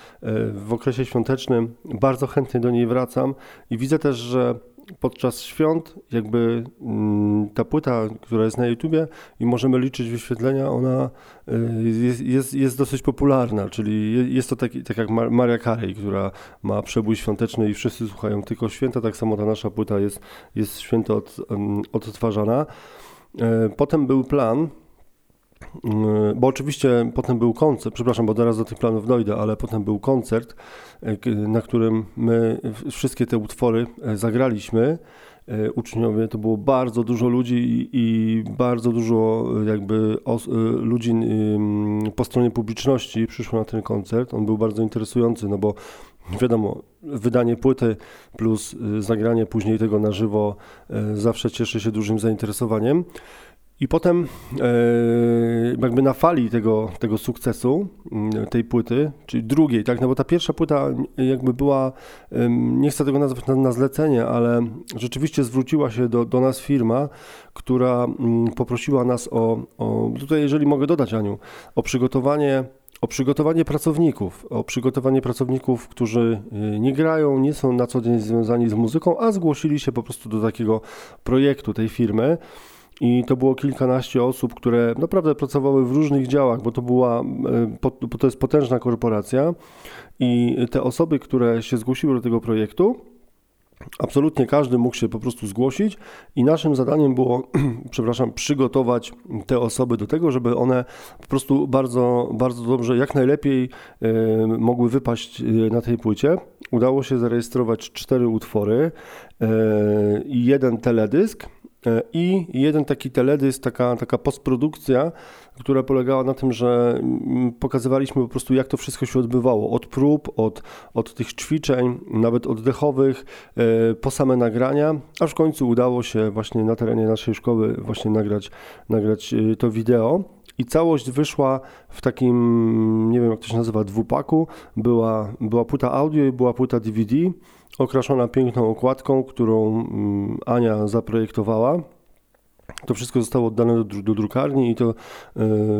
w okresie świątecznym bardzo chętnie do niej wracam i widzę też, że podczas świąt jakby mm, ta płyta, która jest na YouTubie i możemy liczyć wyświetlenia, ona y, jest, jest, jest dosyć popularna, czyli jest to taki, tak jak Maria Carey, która ma przebój świąteczny i wszyscy słuchają tylko święta, tak samo ta nasza płyta jest, jest święto od, odtwarzana. E, potem był plan, bo oczywiście potem był koncert, przepraszam, bo teraz do tych planów dojdę, ale potem był koncert, e, na którym my wszystkie te utwory e, zagraliśmy. E, uczniowie, to było bardzo dużo ludzi i bardzo dużo jakby ludzi po stronie publiczności przyszło na ten koncert. On był bardzo interesujący, no bo wiadomo, wydanie płyty plus zagranie później tego na żywo zawsze cieszy się dużym zainteresowaniem. I potem e, jakby na fali tego, tego sukcesu mm, tej płyty, czyli drugiej, tak, no bo ta pierwsza płyta jakby była, nie chcę tego nazwać na, na zlecenie, ale rzeczywiście zwróciła się do, do nas firma, która mm, poprosiła nas o, o, tutaj jeżeli mogę dodać Aniu, o przygotowanie o przygotowanie pracowników, o przygotowanie pracowników, którzy y, nie grają, nie są na co dzień związani z muzyką, a zgłosili się po prostu do takiego projektu tej firmy. I to było kilkanaście osób, które naprawdę pracowały w różnych działach, bo to była, e, bo to jest potężna korporacja. I te osoby, które się zgłosiły do tego projektu, Absolutnie każdy mógł się po prostu zgłosić i naszym zadaniem było, przepraszam, przygotować te osoby do tego, żeby one po prostu bardzo, bardzo dobrze, jak najlepiej e, mogły wypaść e, na tej płycie. Udało się zarejestrować cztery utwory i jeden teledysk I jeden taki teledysk, taka, taka postprodukcja, która polegała na tym, że mm, pokazywaliśmy po prostu, jak to wszystko się odbywało. Od prób, od, od tych ćwiczeń, nawet oddechowych, e, po same nagrania, aż w końcu udało się właśnie na terenie naszej szkoły właśnie nagrać, nagrać e, to wideo. I całość wyszła w takim, nie wiem jak to się nazywa, dwupaku. Była, była płyta audio i była płyta DVD okraszona piękną okładką, którą mm, Ania zaprojektowała. To wszystko zostało oddane do, do drukarni i to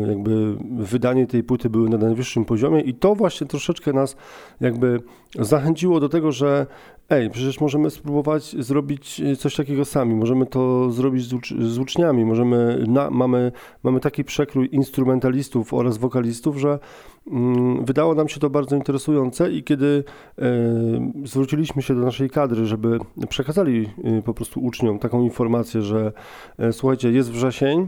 jakby wydanie tej płyty były na najwyższym poziomie i to właśnie troszeczkę nas jakby zachęciło do tego, że ej, przecież możemy spróbować zrobić e, coś takiego sami, możemy to zrobić z, ucz z uczniami, możemy, na, mamy, mamy taki przekrój instrumentalistów oraz wokalistów, że wydało nam się to bardzo interesujące i kiedy e, zwróciliśmy się do naszej kadry, żeby przekazali e, po prostu uczniom taką informację, że e, słuchajcie, jest wrzesień,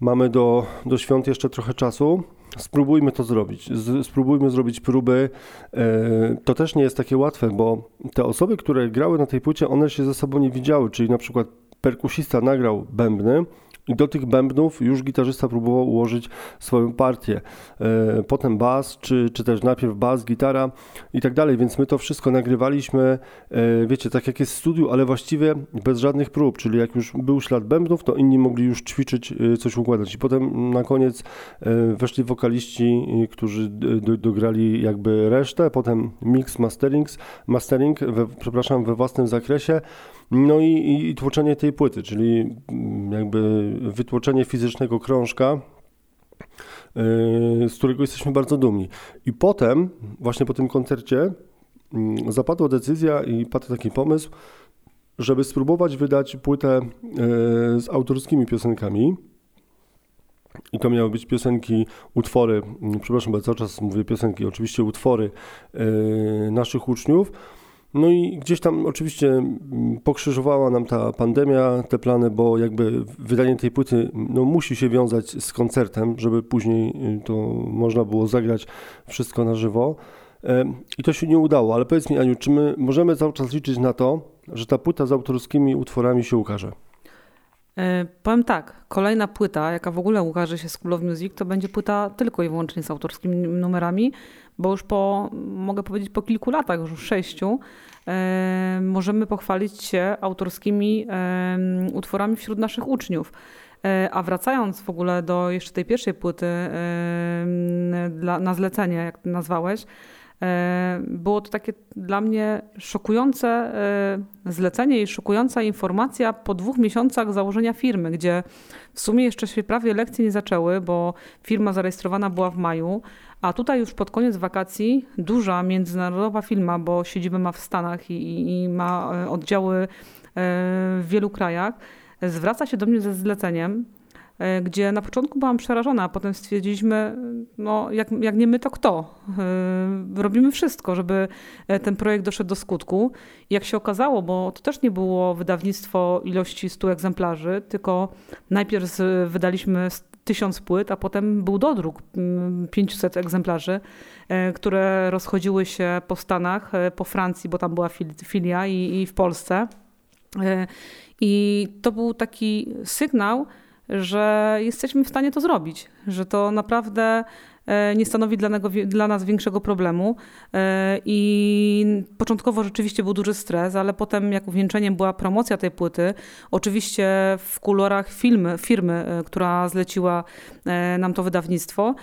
mamy do, do świąt jeszcze trochę czasu, spróbujmy to zrobić. spróbujmy zrobić próby. To też nie jest takie łatwe, bo te osoby, które grały na tej płycie, one się ze sobą nie widziały, czyli na przykład perkusista nagrał bębny, i do tych bębnów już gitarzysta próbował ułożyć swoją partię. E, potem bas, czy, czy też najpierw bas, gitara i tak dalej, więc my to wszystko nagrywaliśmy, e, wiecie, tak jak jest w studiu, ale właściwie bez żadnych prób, czyli jak już był ślad bębnów, to inni mogli już ćwiczyć, e, coś układać. I potem na koniec weszli wokaliści, którzy dograli jakby resztę, potem mix, masterings, mastering, we, przepraszam, we własnym zakresie. No i, i, tłoczenie tej płyty, czyli mm, jakby wytłoczenie fizycznego krążka, yy, z którego jesteśmy bardzo dumni. I potem, właśnie po tym koncercie, mm, zapadła decyzja i padł taki pomysł, żeby spróbować wydać płytę yy, z autorskimi piosenkami. I to miały być piosenki, utwory, mm, przepraszam, bo cały czas mówię piosenki, oczywiście utwory yy, naszych uczniów no i gdzieś tam oczywiście mm, pokrzyżowała nam ta pandemia te plany, bo jakby wydanie tej płyty no, musi się wiązać z koncertem, żeby później y, to można było zagrać wszystko na żywo. I to się nie udało, ale powiedz mi Aniu, czy my możemy cały czas liczyć na to, że ta płyta z autorskimi utworami się ukaże? E, powiem tak, kolejna płyta, jaka w ogóle ukaże się z School of Music, to będzie płyta tylko i wyłącznie z autorskimi numerami, bo już po, mogę powiedzieć, po kilku latach, już sześciu, e, możemy pochwalić się autorskimi utworami wśród naszych uczniów. E, a wracając w ogóle do jeszcze tej pierwszej płyty dla, na zlecenie, jak nazwałeś, było to takie dla mnie szokujące e, zlecenie i szokująca informacja po dwóch miesiącach założenia firmy, gdzie w sumie jeszcze się prawie lekcje nie zaczęły, bo firma zarejestrowana była w maju, a tutaj już pod koniec wakacji duża międzynarodowa firma, bo siedzibę ma w Stanach i, i ma e, oddziały w wielu krajach, zwraca się do mnie ze zleceniem, E, gdzie na początku byłam przerażona, a potem stwierdziliśmy, no jak, jak nie my, to kto? E, robimy wszystko, żeby e, ten projekt doszedł do skutku. I jak się okazało, bo to też nie było wydawnictwo ilości 100 egzemplarzy, tylko najpierw wydaliśmy tysiąc płyt, a potem był dodruk 500 egzemplarzy, które rozchodziły się po Stanach, po Francji, bo tam była filia i, i w Polsce. I to był taki sygnał, że jesteśmy w stanie to zrobić, że to naprawdę e, nie stanowi dla, nas większego problemu. E, I początkowo rzeczywiście był duży stres, ale potem, jak wieńczeniem była promocja tej płyty, oczywiście w kolorach filmy, firmy, e, która zleciła nam to wydawnictwo,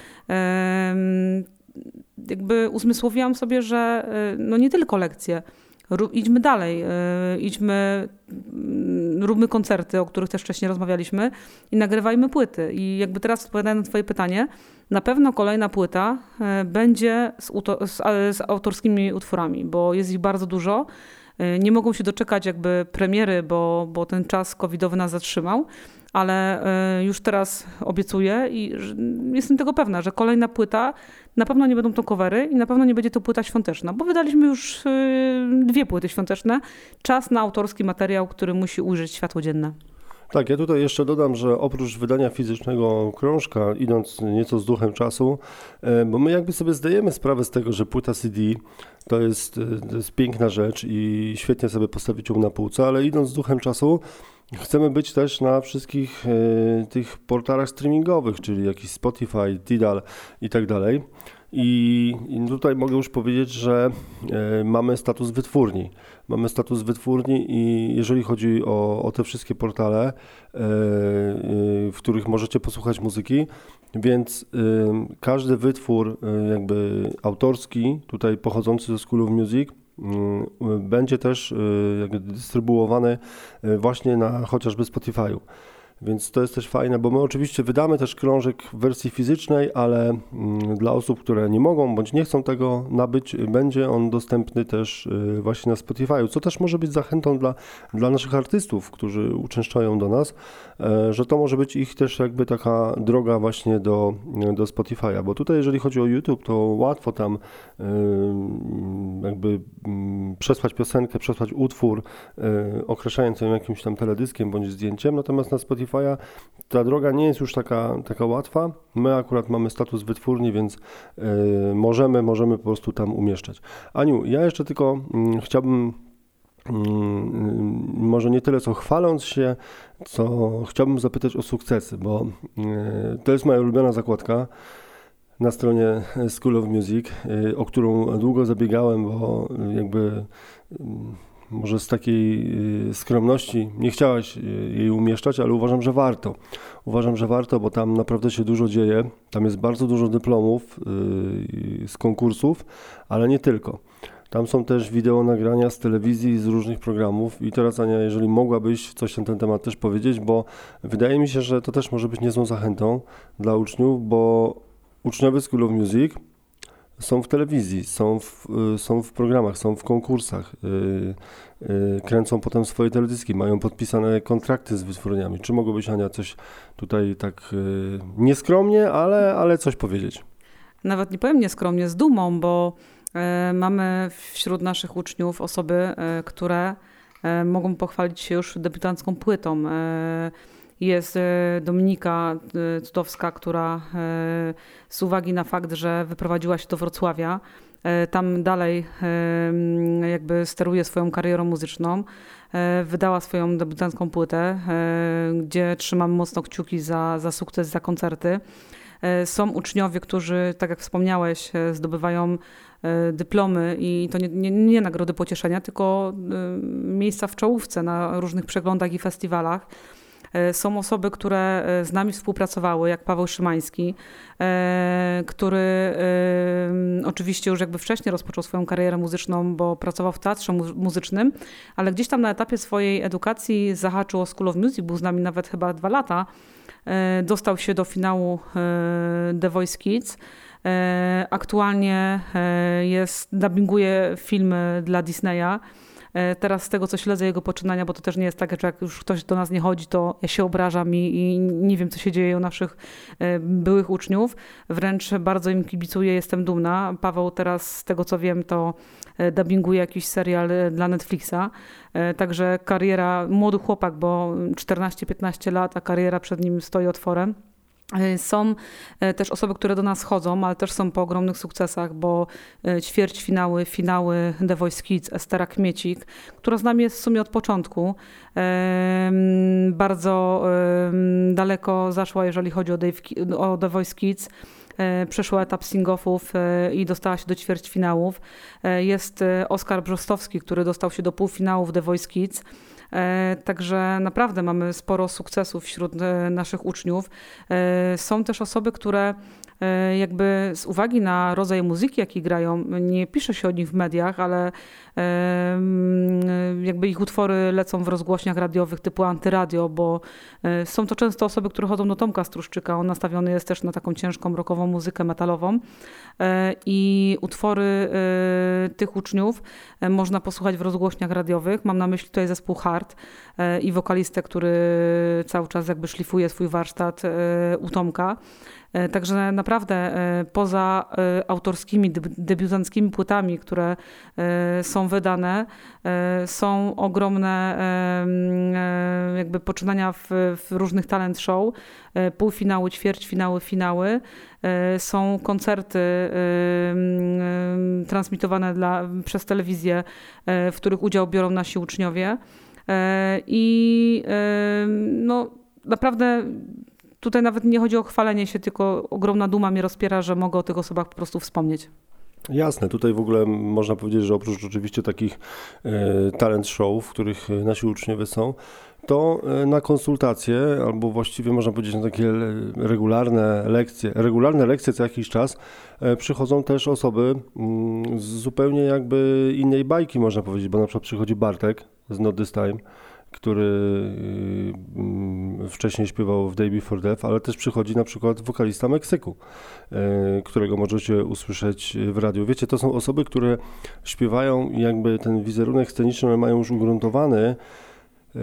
jakby uzmysłowiłam sobie, że no nie tylko lekcje, idźmy dalej, e, idźmy, mm, róbmy koncerty, o których też wcześniej rozmawialiśmy i nagrywajmy płyty. I jakby teraz odpowiadając na twoje pytanie, na pewno kolejna płyta e, będzie z, z, z autorskimi utworami, bo jest ich bardzo dużo. E, nie mogą się doczekać jakby premiery, bo, bo ten czas covidowy nas zatrzymał ale e, już teraz obiecuję i jestem tego pewna, że kolejna płyta na pewno nie będą to covery i na pewno nie będzie to płyta świąteczna, bo wydaliśmy już e, dwie płyty świąteczne. Czas na autorski materiał, który musi ujrzeć światło dzienne. Tak, ja tutaj jeszcze dodam, że oprócz wydania fizycznego krążka, idąc nieco z duchem czasu, e, bo my jakby sobie zdajemy sprawę z tego, że płyta CD to jest, to jest piękna rzecz i świetnie sobie postawić ją na półce, ale idąc z duchem czasu, Chcemy być też na wszystkich y, tych portalach streamingowych, czyli jakiś Spotify, Tidal i tak dalej. I, tutaj mogę już powiedzieć, że y, mamy status wytwórni. Mamy status wytwórni i jeżeli chodzi o, o te wszystkie portale, y, w których możecie posłuchać muzyki, więc każdy wytwór jakby autorski, tutaj pochodzący ze School of Music, będzie też y, dystrybuowany y, właśnie na chociażby Spotify'u. Więc to jest też fajne, bo my oczywiście wydamy też krążek w wersji fizycznej, ale mm, dla osób, które nie mogą bądź nie chcą tego nabyć, będzie on dostępny też y, właśnie na Spotify, co też może być zachętą dla, dla naszych artystów, którzy uczęszczają do nas, e, że to może być ich też jakby taka droga właśnie do, do Spotify'a, bo tutaj jeżeli chodzi o YouTube, to łatwo tam y, jakby mm, przesłać piosenkę, przesłać utwór, y, określając ją jakimś tam teledyskiem bądź zdjęciem, natomiast na Spotify'a ta droga nie jest już taka, taka łatwa. My akurat mamy status wytwórni, więc y, możemy, możemy po prostu tam umieszczać. Aniu, ja jeszcze tylko y, chciałbym mm, może nie tyle co chwaląc się, co chciałbym zapytać o sukcesy, bo y, to jest moja ulubiona zakładka na stronie School of Music, o którą długo zabiegałem, bo jakby może z takiej y, skromności nie chciałaś y, jej umieszczać, ale uważam, że warto. Uważam, że warto, bo tam naprawdę się dużo dzieje. Tam jest bardzo dużo dyplomów y, z konkursów, ale nie tylko. Tam są też wideo nagrania z telewizji, z różnych programów. I teraz, Ania, jeżeli mogłabyś coś na ten temat też powiedzieć, bo wydaje mi się, że to też może być niezłą zachętą dla uczniów, bo uczniowie School of Music są w telewizji, są w, y, są w programach, są w konkursach, yy, yy, kręcą potem swoje teledyski, mają podpisane kontrakty z wytwórniami. Czy mogłabyś, Ania, coś tutaj tak nieskromnie, ale, ale coś powiedzieć? Nawet nie powiem nieskromnie, z dumą, bo y, mamy wśród naszych uczniów osoby, y, które y, mogą pochwalić się już debiutancką płytą. Jest e, Dominika e, Cudowska, która e, z uwagi na fakt, że wyprowadziła się do Wrocławia, tam dalej jakby steruje swoją karierą muzyczną. Wydała swoją debiutancką płytę, gdzie trzymam mocno kciuki za, za sukces, za koncerty. Są uczniowie, którzy, tak jak wspomniałeś, zdobywają dyplomy i to nie, nie, nie nagrody pocieszenia, tylko miejsca w czołówce na różnych przeglądach i festiwalach. E, są osoby, które e, z nami współpracowały, jak Paweł Szymański, e, który oczywiście już jakby wcześniej rozpoczął swoją karierę muzyczną, bo pracował w teatrze muzycznym, ale gdzieś tam na etapie swojej edukacji zahaczył o School of Music, był z nami nawet chyba dwa lata. Dostał się do finału The Voice Kids. Aktualnie jest, dubbinguje filmy dla Disneya. E, teraz z tego, co śledzę jego poczynania, bo to też nie jest tak, że jak już ktoś do nas nie chodzi, to ja się obrażam i, i nie wiem, co się dzieje u naszych e, byłych uczniów. Wręcz bardzo im kibicuję, jestem dumna. Paweł teraz, z tego co wiem, to e, dubbinguje jakiś serial dla Netflixa. Także kariera, młody chłopak, bo 14-15 lat, a kariera przed nim stoi otworem. E, są e, też osoby, które do nas chodzą, ale też są po ogromnych sukcesach, bo e, ćwierćfinały, finały The Voice Kids, Estera Kmiecik, która z nami jest w sumie od początku. Bardzo daleko zaszła, jeżeli chodzi o, Dave, o The Voice Kids przeszła etap sing-offów i dostała się do ćwierćfinałów. Jest Oskar Brzostowski, który dostał się do półfinałów The Voice Kids. E, także naprawdę mamy sporo sukcesów wśród e, naszych uczniów. E, są też osoby, które jakby z uwagi na rodzaj muzyki, jaki grają, nie pisze się o nich w mediach, ale jakby ich utwory lecą w rozgłośniach radiowych typu antyradio, bo e, są to często osoby, które chodzą do Tomka Struszczyka. On nastawiony jest też na taką ciężką rockową muzykę metalową e, i utwory e, tych uczniów można posłuchać w rozgłośniach radiowych. Mam na myśli tutaj zespół Hard i wokalistę, który cały czas jakby szlifuje swój warsztat u Tomka. E, także naprawdę e, poza e, autorskimi, debiutanckimi płytami, które są wydane, są ogromne jakby poczynania w, w różnych talent show, półfinały, ćwierćfinały, finały. Są koncerty transmitowane dla, przez telewizję, w których udział biorą nasi uczniowie. I no, naprawdę tutaj nawet nie chodzi o chwalenie się, tylko ogromna duma mnie rozpiera, że mogę o tych osobach po prostu wspomnieć. Jasne, tutaj w ogóle można powiedzieć, że oprócz oczywiście takich e, talent show, w których nasi uczniowie są, to e, na konsultacje, albo właściwie można powiedzieć na takie regularne lekcje, regularne lekcje co jakiś czas, e, przychodzą też osoby mm, z zupełnie jakby innej bajki, można powiedzieć, bo na przykład przychodzi Bartek z Not This Time, który y, wcześniej śpiewał w Day Before Death, ale też przychodzi na przykład wokalista Meksyku, y, którego możecie usłyszeć w radiu. Wiecie, to są osoby, które śpiewają jakby ten wizerunek sceniczny mają już ugruntowany, y,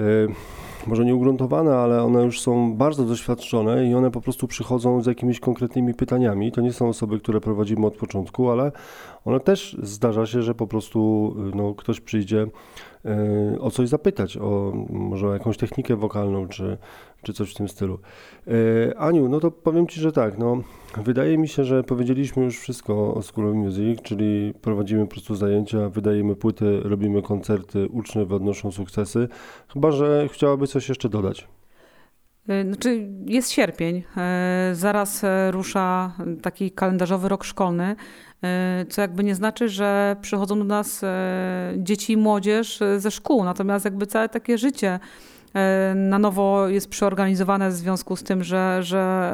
może nie ugruntowane, ale one już są bardzo doświadczone i one po prostu przychodzą z jakimiś konkretnymi pytaniami. To nie są osoby, które prowadzimy od początku, ale one też zdarza się, że po prostu no, ktoś przyjdzie o coś zapytać, o może o jakąś technikę wokalną, czy, czy coś w tym stylu. E, Aniu, no to powiem Ci, że tak, no, wydaje mi się, że powiedzieliśmy już wszystko o School of Music, czyli prowadzimy po prostu zajęcia, wydajemy płyty, robimy koncerty, uczniowie odnoszą sukcesy, chyba, że chciałaby coś jeszcze dodać. E, znaczy jest sierpień, zaraz rusza taki kalendarzowy rok szkolny. E, co jakby nie znaczy, że przychodzą do nas e, dzieci i młodzież e, ze szkół, natomiast jakby całe takie życie na nowo jest przeorganizowane w związku z tym, że, że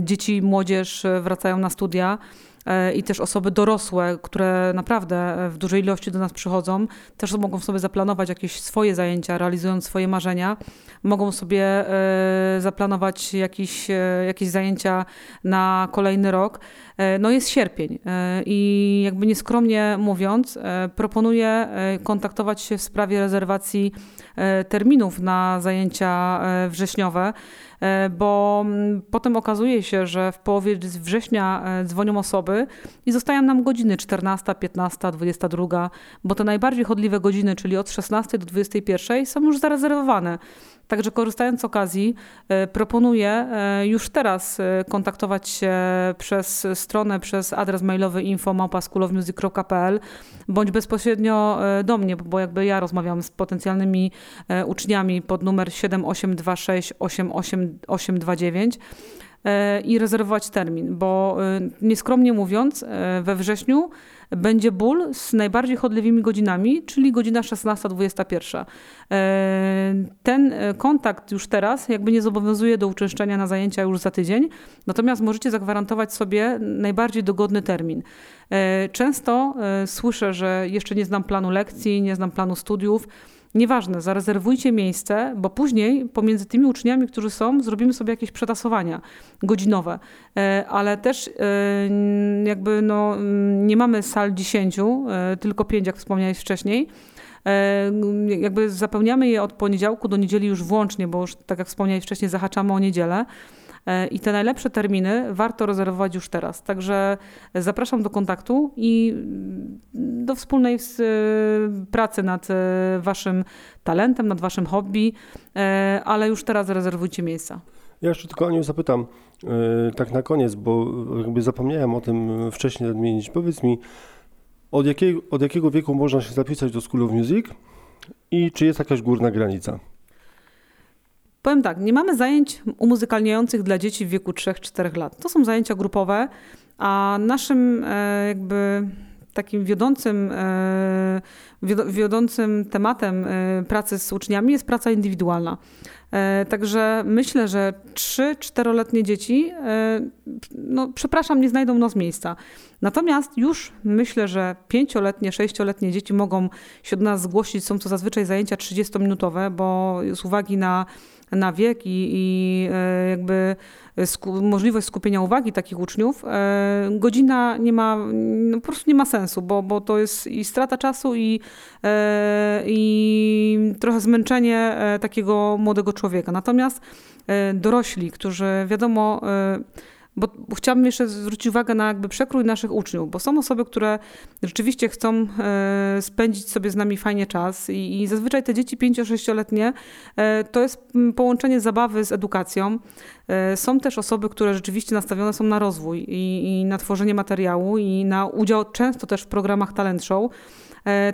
dzieci i młodzież wracają na studia i też osoby dorosłe, które naprawdę w dużej ilości do nas przychodzą, też mogą sobie zaplanować jakieś swoje zajęcia, realizując swoje marzenia. Mogą sobie zaplanować jakieś, jakieś zajęcia na kolejny rok. E, no jest sierpień e, i jakby nieskromnie mówiąc, e, proponuję kontaktować się w sprawie rezerwacji terminów na zajęcia wrześniowe, bo mm, potem okazuje się, że w połowie września dzwonią osoby i zostają nam godziny 14, 15, 22, bo te najbardziej chodliwe godziny, czyli od 16 do 21 są już zarezerwowane. Także korzystając z okazji, e, proponuję e, już teraz e, kontaktować się przez stronę, przez adres mailowy info.schoolofmusic.pl bądź bezpośrednio do mnie, bo jakby ja rozmawiam z potencjalnymi uczniami pod numer 7826 88829 i rezerwować termin, bo nieskromnie mówiąc, we wrześniu będzie ból z najbardziej chodliwymi godzinami, czyli godzina 16-21. E, ten e, kontakt już teraz jakby nie zobowiązuje do uczęszczania na zajęcia już za tydzień, natomiast możecie zagwarantować sobie najbardziej dogodny termin. E, często słyszę, że jeszcze nie znam planu lekcji, nie znam planu studiów. Nieważne, zarezerwujcie miejsce, bo później pomiędzy tymi uczniami, którzy są, zrobimy sobie jakieś przetasowania godzinowe. E, ale też e, jakby no, nie mamy sal 10, e, tylko 5, jak wspomniałeś wcześniej jakby zapełniamy je od poniedziałku do niedzieli już włącznie, bo już tak jak wspomniałeś wcześniej, zahaczamy o niedzielę. E, I te najlepsze terminy warto rezerwować już teraz. Także zapraszam do kontaktu i do wspólnej e, pracy nad e, Waszym talentem, nad Waszym hobby, ale już teraz rezerwujcie miejsca. Ja jeszcze tylko o nią zapytam, tak na koniec, bo jakby zapomniałem o tym wcześniej nadmienić. Powiedz mi, od jakiego, od jakiego wieku można się zapisać do School of Music i czy jest jakaś górna granica? Powiem tak, nie mamy zajęć umuzykalniających dla dzieci w wieku 3-4 lat. To są zajęcia grupowe, a naszym e, jakby takim wiodącym, e, wiodącym tematem e, pracy z uczniami jest praca indywidualna. Także myślę, że 3-4-letnie dzieci, no przepraszam, nie znajdą nas miejsca. Natomiast już myślę, że 5-letnie, 6-letnie dzieci mogą się do nas zgłosić. Są to zazwyczaj zajęcia 30-minutowe, bo z uwagi na na wiek i, i e, jakby sku możliwość skupienia uwagi takich uczniów, e, godzina nie ma, no po prostu nie ma sensu, bo, bo to jest i strata czasu i, e, i trochę zmęczenie takiego młodego człowieka. Natomiast dorośli, którzy wiadomo bo, chciałabym jeszcze zwrócić uwagę na jakby przekrój naszych uczniów, bo są osoby, które rzeczywiście chcą e, spędzić sobie z nami fajnie czas i, i zazwyczaj te dzieci 5-6-letnie e, to jest połączenie zabawy z edukacją. E, są też osoby, które rzeczywiście nastawione są na rozwój i, i na tworzenie materiału i na udział często też w programach talent show.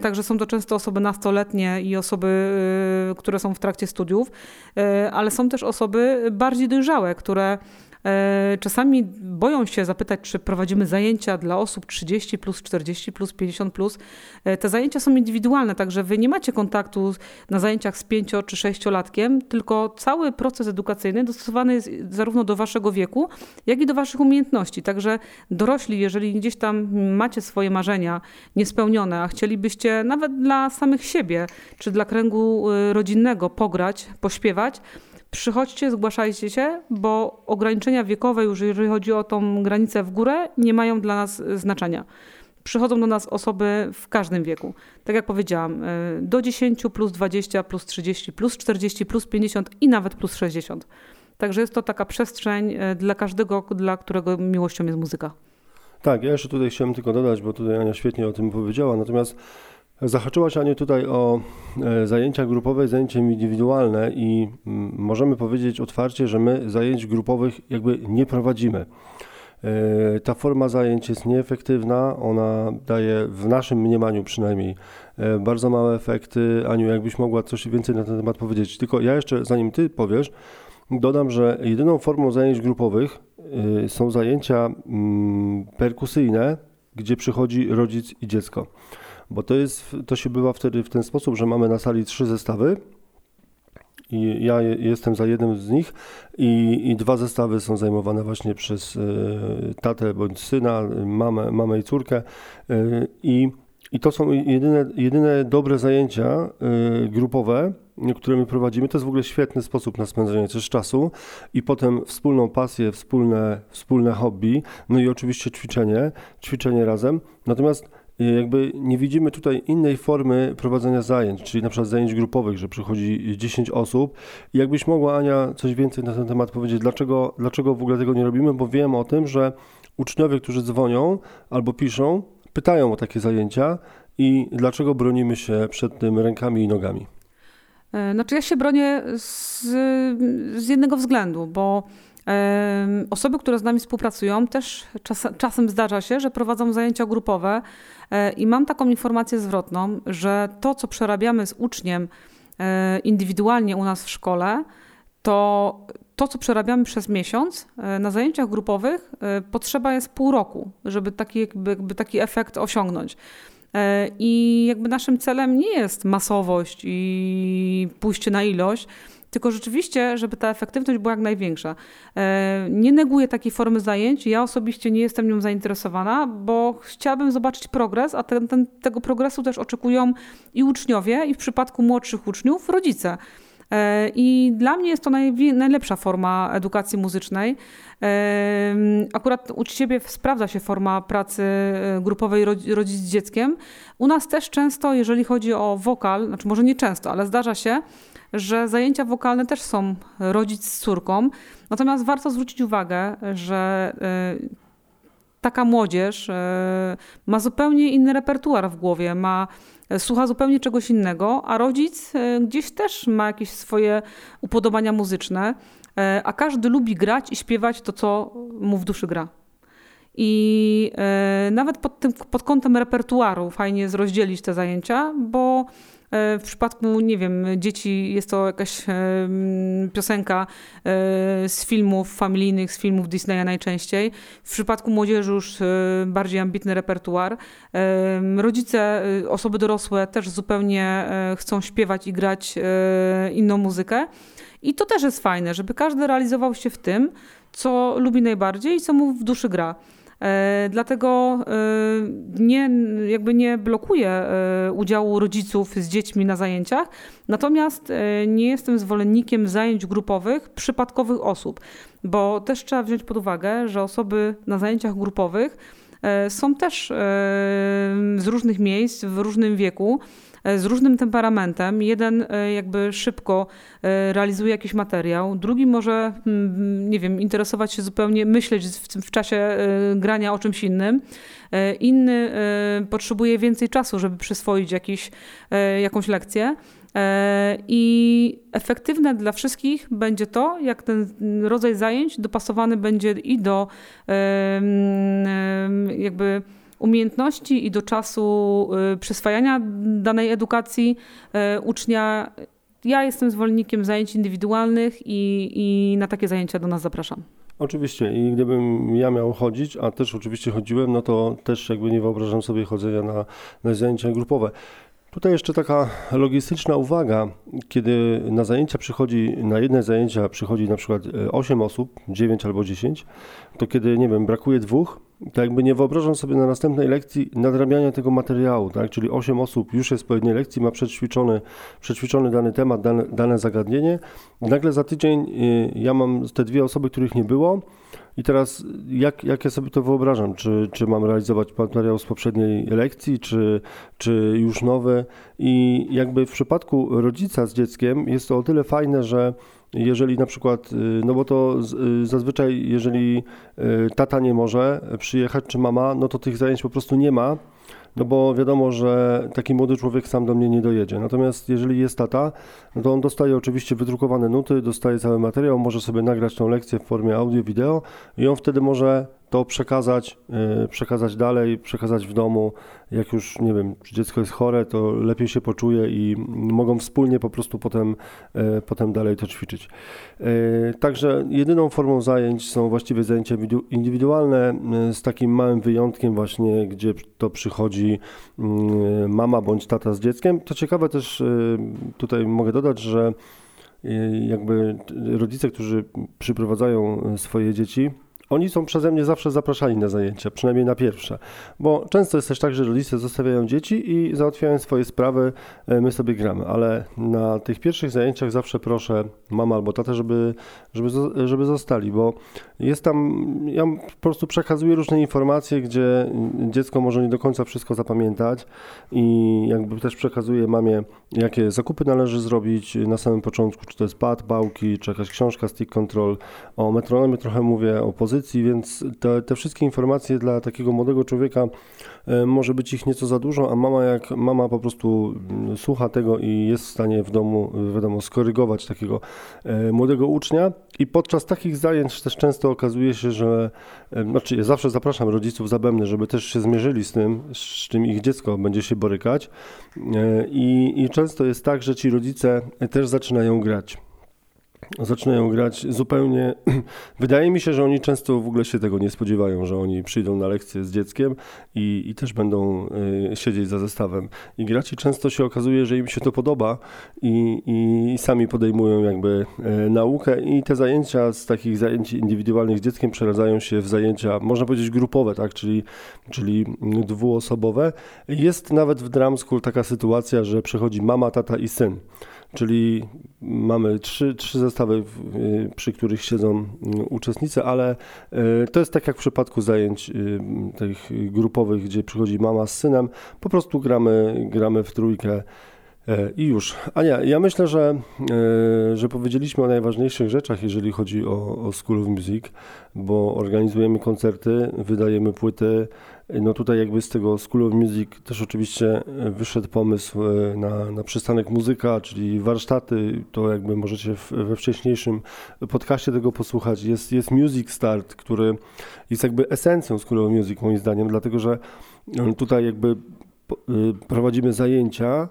Także są to często osoby nastoletnie i osoby, które są w trakcie studiów, ale są też osoby bardziej dojrzałe, które czasami boją się zapytać, czy prowadzimy zajęcia dla osób 30 plus, 40 plus, 50 plus. E, te zajęcia są indywidualne, także wy nie macie kontaktu na zajęciach z 5 czy 6-latkiem, tylko cały proces edukacyjny dostosowany jest zarówno do waszego wieku, jak i do waszych umiejętności. Także dorośli, jeżeli gdzieś tam macie swoje marzenia niespełnione, a chcielibyście nawet dla samych siebie, czy dla kręgu y, rodzinnego pograć, pośpiewać, przychodźcie, zgłaszajcie się, bo ograniczenia wiekowe już jeżeli chodzi o tą granicę w górę, nie mają dla nas znaczenia. Przychodzą do nas osoby w każdym wieku. Tak jak powiedziałam, y, do 10, plus 20, plus 30, plus 40, plus 50 i nawet plus 60. Także jest to taka przestrzeń y, dla każdego, dla którego miłością jest muzyka. Tak, ja jeszcze tutaj chciałem tylko dodać, bo tutaj Ania świetnie o tym powiedziała, natomiast Zahaczyłaś Aniu tutaj o e, zajęcia grupowe, zajęcia indywidualne i mm, możemy powiedzieć otwarcie, że my zajęć grupowych jakby nie prowadzimy. E, ta forma zajęć jest nieefektywna, ona daje w naszym mniemaniu przynajmniej e, bardzo małe efekty. Aniu, jakbyś mogła coś więcej na ten temat powiedzieć. Tylko ja jeszcze, zanim ty powiesz, dodam, że jedyną formą zajęć grupowych są zajęcia mm, perkusyjne, gdzie przychodzi rodzic i dziecko bo to, jest, to się bywa wtedy w ten sposób, że mamy na sali trzy zestawy i ja jestem za jednym z nich i, i dwa zestawy są zajmowane właśnie przez y, tatę bądź syna, mamę, mamę i córkę y, i, i to są jedyne, jedyne dobre zajęcia y, grupowe, które my prowadzimy. To jest w ogóle świetny sposób na spędzenie też czasu i potem wspólną pasję, wspólne, wspólne hobby, no i oczywiście ćwiczenie, ćwiczenie razem. Natomiast jakby nie widzimy tutaj innej formy prowadzenia zajęć, czyli na przykład zajęć grupowych, że przychodzi 10 osób. Jakbyś mogła, Ania, coś więcej na ten temat powiedzieć, dlaczego, dlaczego w ogóle tego nie robimy, bo wiem o tym, że uczniowie, którzy dzwonią albo piszą, pytają o takie zajęcia i dlaczego bronimy się przed tym rękami i nogami. E, znaczy ja się bronię z, z jednego względu, bo Osoby, które z nami współpracują, też czas, czasem zdarza się, że prowadzą zajęcia grupowe e, i mam taką informację zwrotną, że to, co przerabiamy z uczniem e, indywidualnie u nas w szkole, to to, co przerabiamy przez miesiąc e, na zajęciach grupowych, potrzeba jest pół roku, żeby taki, jakby, jakby taki efekt osiągnąć. I jakby naszym celem nie jest masowość i pójście na ilość, tylko rzeczywiście, żeby ta efektywność była jak największa. E, nie neguję takiej formy zajęć, ja osobiście nie jestem nią zainteresowana, bo chciałabym zobaczyć progres, a ten, ten, tego progresu też oczekują i uczniowie, i w przypadku młodszych uczniów rodzice. E, I dla mnie jest to najlepsza forma edukacji muzycznej. E, akurat u Ciebie sprawdza się forma pracy grupowej rodzic z dzieckiem. U nas też często, jeżeli chodzi o wokal, znaczy może nie często, ale zdarza się, że zajęcia wokalne też są rodzic z córką. Natomiast warto zwrócić uwagę, że e, taka młodzież e, ma zupełnie inny repertuar w głowie, ma e, słucha zupełnie czegoś innego, a rodzic gdzieś też ma jakieś swoje upodobania muzyczne, a każdy lubi grać i śpiewać to, co mu w duszy gra. I nawet pod, tym, pod kątem repertuaru fajnie jest rozdzielić te zajęcia, bo w przypadku, nie wiem, dzieci jest to jakaś piosenka e, z filmów familijnych, z filmów Disneya najczęściej. W przypadku młodzieży już e, bardziej ambitny repertuar. Rodzice, osoby dorosłe też zupełnie chcą śpiewać i grać inną muzykę. I to też jest fajne, żeby każdy realizował się w tym, co lubi najbardziej i co mu w duszy gra. E, dlatego e, nie, jakby nie blokuję e, udziału rodziców z dziećmi na zajęciach, natomiast nie jestem zwolennikiem zajęć grupowych przypadkowych osób, bo też trzeba wziąć pod uwagę, że osoby na zajęciach grupowych są też z różnych miejsc, w różnym wieku. E, z różnym temperamentem. Jeden e, jakby szybko e, realizuje jakiś materiał, drugi może, mm, nie wiem, interesować się zupełnie, myśleć w, w czasie grania o czymś innym. Inny potrzebuje więcej czasu, żeby przyswoić jakiś, jakąś lekcję. I efektywne dla wszystkich będzie to, jak ten rodzaj zajęć dopasowany będzie i do jakby umiejętności i do czasu y, przyswajania danej edukacji y, ucznia. Ja jestem zwolennikiem zajęć indywidualnych i, i na takie zajęcia do nas zapraszam. Oczywiście i gdybym ja miał chodzić, a też oczywiście chodziłem, no to też jakby nie wyobrażam sobie chodzenia na, na zajęcia grupowe. Tutaj jeszcze taka logistyczna uwaga, kiedy na zajęcia przychodzi, na jedne zajęcia przychodzi na przykład 8 osób, 9 albo 10, to kiedy, nie wiem, brakuje dwóch, to jakby nie wyobrażam sobie na następnej lekcji nadrabiania tego materiału, tak? Czyli 8 osób już jest po jednej lekcji, ma przećwiczony, przećwiczony dany temat, dane, dane zagadnienie. Nagle za tydzień y, ja mam te dwie osoby, których nie było. I teraz jak, jak ja sobie to wyobrażam? Czy, czy mam realizować materiał z poprzedniej lekcji, czy, czy już nowy? I jakby w przypadku rodzica z dzieckiem jest to o tyle fajne, że jeżeli na przykład, y, no bo to y, zazwyczaj, jeżeli y, tata nie może przyjechać, czy mama, no to tych zajęć po prostu nie ma, no bo wiadomo, że taki młody człowiek sam do mnie nie dojedzie. Natomiast jeżeli jest tata, no to on dostaje oczywiście wydrukowane nuty, dostaje cały materiał, może sobie nagrać tą lekcję w formie audio, wideo i on wtedy może to przekazać, przekazać dalej, przekazać w domu jak już, nie wiem, dziecko jest chore, to lepiej się poczuje i mogą wspólnie po prostu potem, e, potem dalej to ćwiczyć. E, także jedyną formą zajęć są właściwie zajęcia indywidualne z takim małym wyjątkiem właśnie, gdzie to przychodzi mama bądź tata z dzieckiem. To ciekawe też tutaj mogę dodać, że jakby rodzice, którzy przyprowadzają swoje dzieci, oni są przeze mnie zawsze zapraszani na zajęcia, przynajmniej na pierwsze, bo często jest też tak, że rodzice zostawiają dzieci i załatwiają swoje sprawy, e, my sobie gramy, ale na tych pierwszych zajęciach zawsze proszę mama albo tatę, żeby, żeby, żeby zostali, bo jest tam, ja po prostu przekazuję różne informacje, gdzie dziecko może nie do końca wszystko zapamiętać i jakby też przekazuję mamie, jakie zakupy należy zrobić na samym początku, czy to jest pad, bałki, czy jakaś książka, stick control, o metronomie trochę mówię, o pozycji, pozycji, więc te, te wszystkie informacje dla takiego młodego człowieka e, może być ich nieco za dużo, a mama jak mama po prostu mm, słucha tego i jest w stanie w domu, wiadomo, skorygować takiego e, młodego ucznia. I podczas takich zajęć też często okazuje się, że, e, znaczy ja zawsze zapraszam rodziców zabemny, żeby też się zmierzyli z tym, z czym ich dziecko będzie się borykać. I, i często jest tak, że ci rodzice też zaczynają grać zaczynają grać zupełnie. Wydaje mi się, że oni często w ogóle się tego nie spodziewają, że oni przyjdą na lekcję z dzieckiem i, i też będą y, siedzieć za zestawem i grać. I często się okazuje, że im się to podoba i, i sami podejmują jakby y, naukę. I te zajęcia z takich zajęć indywidualnych z dzieckiem przeradzają się w zajęcia, można powiedzieć, grupowe, tak, czyli, czyli dwuosobowe. Jest nawet w Drum School taka sytuacja, że przychodzi mama, tata i syn czyli mamy trzy, trzy zestawy, przy których siedzą mm, uczestnicy, ale e, to jest tak jak w przypadku zajęć y, tych grupowych, gdzie przychodzi mama z synem, po prostu gramy, gramy w trójkę E, I już. Ania, ja myślę, że, e, że powiedzieliśmy o najważniejszych rzeczach, jeżeli chodzi o, o School of Music, bo organizujemy koncerty, wydajemy płyty. No tutaj jakby z tego School of Music też oczywiście wyszedł pomysł e, na, na przystanek muzyka, czyli warsztaty, to jakby możecie w, we wcześniejszym podcaście tego posłuchać. Jest, jest Music Start, który jest jakby esencją School of Music moim zdaniem, dlatego że tutaj jakby prowadzimy zajęcia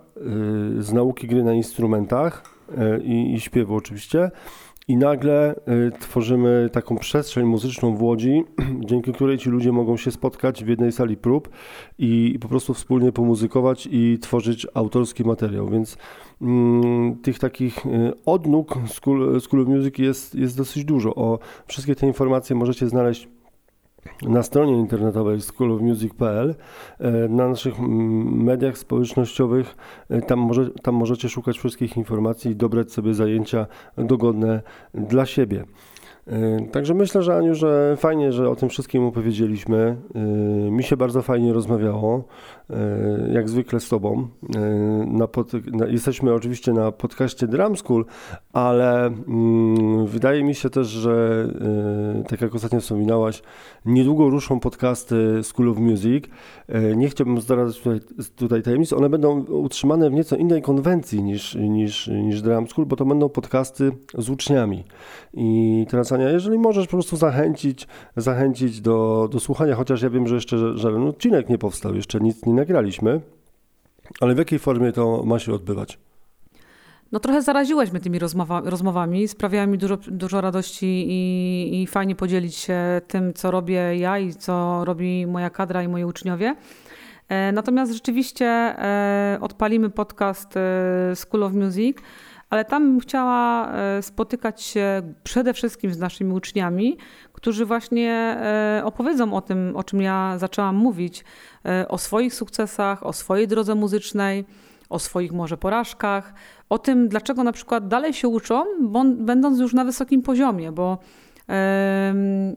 z nauki gry na instrumentach i, i śpiewu oczywiście. I nagle tworzymy taką przestrzeń muzyczną w Łodzi, dzięki której ci ludzie mogą się spotkać w jednej sali prób i po prostu wspólnie pomuzykować i tworzyć autorski materiał. Więc mm, tych takich odnóg School, School of Music jest, jest dosyć dużo. O wszystkie te informacje możecie znaleźć na stronie internetowej schoolofmusic.pl, e, na naszych mediach społecznościowych. E, tam, może, tam możecie szukać wszystkich informacji i dobrać sobie zajęcia dogodne dla siebie. E, także myślę, że Aniu, że fajnie, że o tym wszystkim opowiedzieliśmy. Mi się bardzo fajnie rozmawiało. E, jak zwykle z Tobą. E, jesteśmy oczywiście na podcaście Drum School, ale mm, wydaje mi się też, że e, tak jak ostatnio wspominałaś, niedługo ruszą podcasty School of Music. Nie chciałbym zdradzać tutaj, tutaj tajemnic. One będą utrzymane w nieco innej konwencji niż, niż, niż Drum School, bo to będą podcasty z uczniami. I teraz Ania, jeżeli możesz po prostu zachęcić, zachęcić do, do słuchania, chociaż ja wiem, że jeszcze żaden odcinek nie powstał, jeszcze nic nie nagraliśmy, ale w jakiej formie to ma się odbywać? No trochę zaraziłeś mnie tymi rozmowa, rozmowami, sprawiało mi dużo, dużo radości i, i fajnie podzielić się tym, co robię ja i co robi moja kadra i moi uczniowie. E, natomiast rzeczywiście e, odpalimy podcast e, School of Music, ale tam chciała spotykać się przede wszystkim z naszymi uczniami, którzy właśnie opowiedzą o tym, o czym ja zaczęłam mówić, o swoich sukcesach, o swojej drodze muzycznej, o swoich może porażkach, o tym, dlaczego na przykład dalej się uczą, będąc już na wysokim poziomie, bo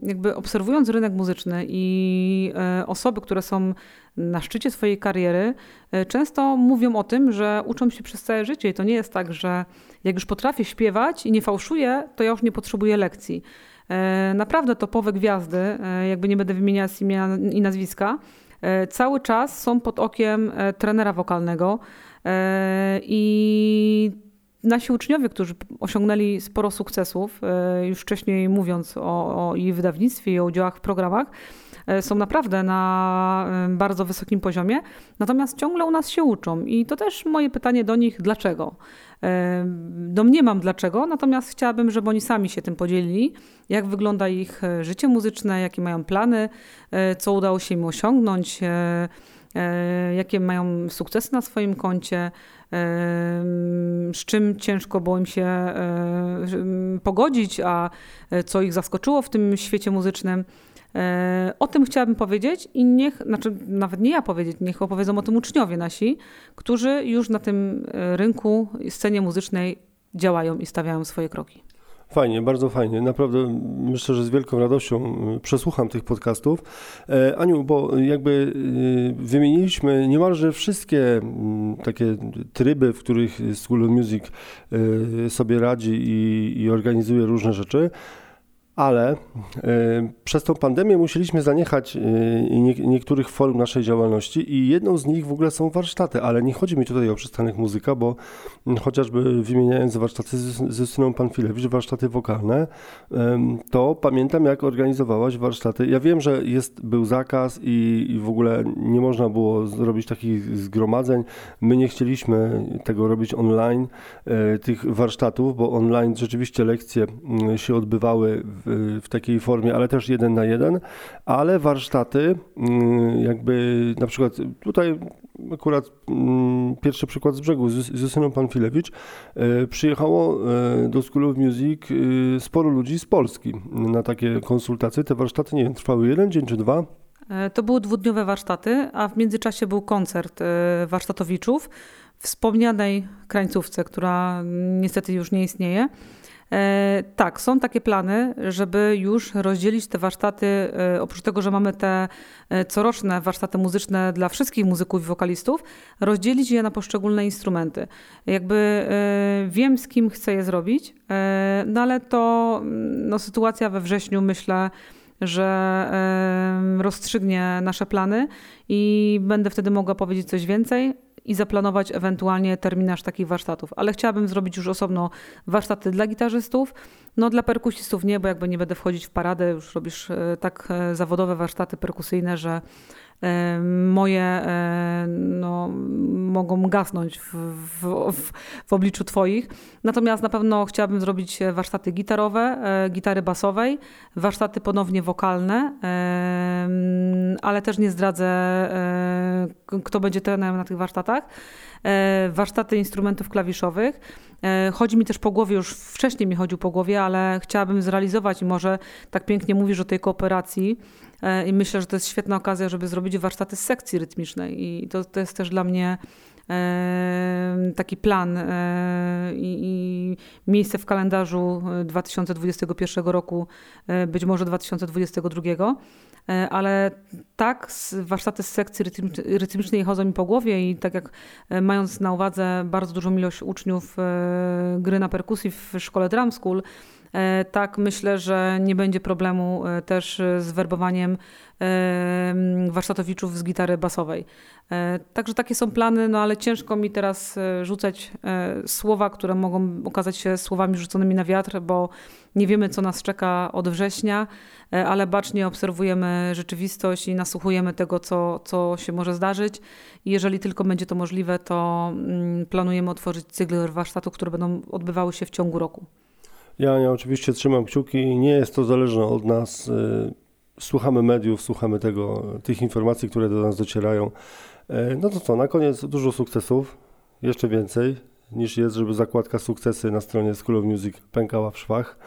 jakby obserwując rynek muzyczny i e, osoby, które są na szczycie swojej kariery, e, często mówią o tym, że uczą się przez całe życie i to nie jest tak, że jak już potrafię śpiewać i nie fałszuję, to ja już nie potrzebuję lekcji. E, naprawdę topowe gwiazdy, jakby nie będę wymieniać imienia i nazwiska, cały czas są pod okiem trenera wokalnego i nasi uczniowie, którzy osiągnęli sporo sukcesów, e, już wcześniej mówiąc o, o i wydawnictwie, i o udziałach w programach, e, są naprawdę na e, bardzo wysokim poziomie, natomiast ciągle u nas się uczą. I to też moje pytanie do nich, dlaczego? Domniemam dlaczego, natomiast chciałabym, żeby oni sami się tym podzielili, jak wygląda ich życie muzyczne, jakie mają plany, co udało się im osiągnąć, jakie mają sukcesy na swoim koncie, z czym ciężko było im się pogodzić, a e, co ich zaskoczyło w tym świecie muzycznym. E, o tym chciałabym powiedzieć i niech, znaczy nawet nie ja powiedzieć, niech opowiedzą o tym uczniowie nasi, którzy już na tym e, rynku, scenie muzycznej działają i stawiają swoje kroki. Fajnie, bardzo fajnie. Naprawdę myślę, że z wielką radością przesłucham tych podcastów. E, Aniu, bo jakby wymieniliśmy niemalże wszystkie takie tryby, w których School of Music sobie radzi i, i organizuje różne rzeczy ale y, przez tą pandemię musieliśmy zaniechać y, niektórych form naszej działalności i jedną z nich w ogóle są warsztaty, ale nie chodzi mi tutaj o przystanek muzyka, bo y, chociażby wymieniając warsztaty z, z Justyną Panfilewicz, warsztaty wokalne, to pamiętam jak organizowałaś warsztaty. Ja wiem, że jest, był zakaz i, i w ogóle nie można było zrobić takich zgromadzeń. My nie chcieliśmy tego robić online, tych warsztatów, bo online rzeczywiście lekcje się odbywały w, takiej formie, ale też jeden na jeden, ale warsztaty, mm, jakby na przykład tutaj akurat mm, pierwszy przykład z brzegu, z Justyną Panfilewicz, e, przyjechało e, do School of Music e, sporo ludzi z Polski na takie konsultacje. Te warsztaty, nie wiem, trwały jeden dzień czy dwa. To były dwudniowe warsztaty, a w międzyczasie był koncert warsztatowiczów wspomnianej krańcówce, która niestety już nie istnieje. E, tak, są takie plany, żeby już rozdzielić te warsztaty, e, oprócz tego, że mamy te e, coroczne warsztaty muzyczne dla wszystkich muzyków i wokalistów, rozdzielić je na poszczególne instrumenty. Jakby wiem, z kim chcę je zrobić, no ale to no, sytuacja we wrześniu, myślę, że rozstrzygnie nasze plany i będę wtedy mogła powiedzieć coś więcej i zaplanować ewentualnie terminarz takich warsztatów. Ale chciałabym zrobić już osobno warsztaty dla gitarzystów, no dla perkusistów nie, bo jakby nie będę wchodzić w paradę, już robisz e, tak e, zawodowe warsztaty perkusyjne, że moje e, no, mogą gasnąć w, w, w, obliczu Twoich. Natomiast na pewno chciałabym zrobić warsztaty gitarowe, e, gitary basowej, warsztaty ponownie wokalne, ale też nie zdradzę, kto będzie trenerem na tych warsztatach. Warsztaty instrumentów klawiszowych. Chodzi mi też po głowie, już wcześniej mi chodził po głowie, ale chciałabym zrealizować może tak pięknie mówisz o tej kooperacji E, I myślę, że to jest świetna okazja, żeby zrobić warsztaty z sekcji rytmicznej. I to, to jest też dla mnie e, taki plan e, i, miejsce w kalendarzu 2021 roku, być może 2022. Ale tak, warsztaty z sekcji rytmicznej chodzą mi po głowie i tak jak mając na uwadze bardzo dużą ilość uczniów gry na perkusji w szkole Drum School, Tak, myślę, że nie będzie problemu też z werbowaniem warsztatowiczów z gitary basowej. Także takie są plany, no ale ciężko mi teraz rzucać słowa, które mogą okazać się słowami rzuconymi na wiatr, bo nie wiemy, co nas czeka od września, ale bacznie obserwujemy rzeczywistość i nasłuchujemy tego, co, co się może zdarzyć. I jeżeli tylko będzie to możliwe, to mm, planujemy otworzyć cykl warsztatów, które będą odbywały się w ciągu roku. Ja, ja oczywiście trzymam kciuki. Nie jest to zależne od nas. Y, słuchamy mediów, słuchamy tego, tych informacji, które do nas docierają. Y, no to co, na koniec dużo sukcesów, jeszcze więcej niż jest, żeby zakładka sukcesy na stronie School of Music pękała w szwach.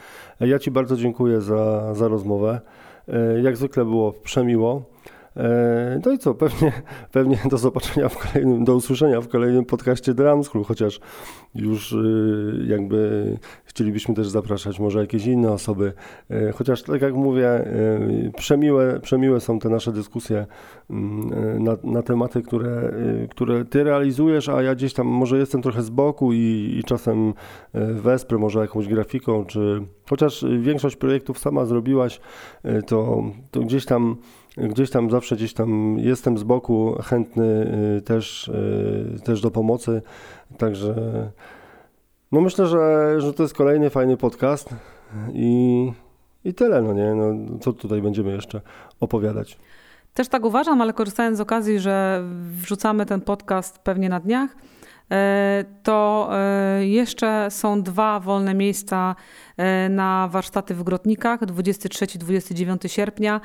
Y, ja Ci bardzo dziękuję za, za rozmowę. Jak zwykle było przemiło. E, no i co, pewnie, pewnie do zobaczenia w kolejnym, do usłyszenia w kolejnym podcaście School, chociaż już y, jakby chcielibyśmy też zapraszać może jakieś inne osoby, e, chociaż tak jak mówię, e, przemiłe, przemiłe są te nasze dyskusje mm, na, na tematy, które, które ty realizujesz, a ja gdzieś tam może jestem trochę z boku i, i czasem wesprę może jakąś grafiką, czy chociaż większość projektów sama zrobiłaś, to, to gdzieś tam gdzieś tam zawsze gdzieś tam jestem z boku, chętny y, też, y, też do pomocy. Także no myślę, że, że to jest kolejny fajny podcast i, i tyle, no nie? No, co tutaj będziemy jeszcze opowiadać. Też tak uważam, ale korzystając z okazji, że wrzucamy ten podcast pewnie na dniach, to e, jeszcze są dwa wolne miejsca e, na warsztaty w Grotnikach 23-29 sierpnia.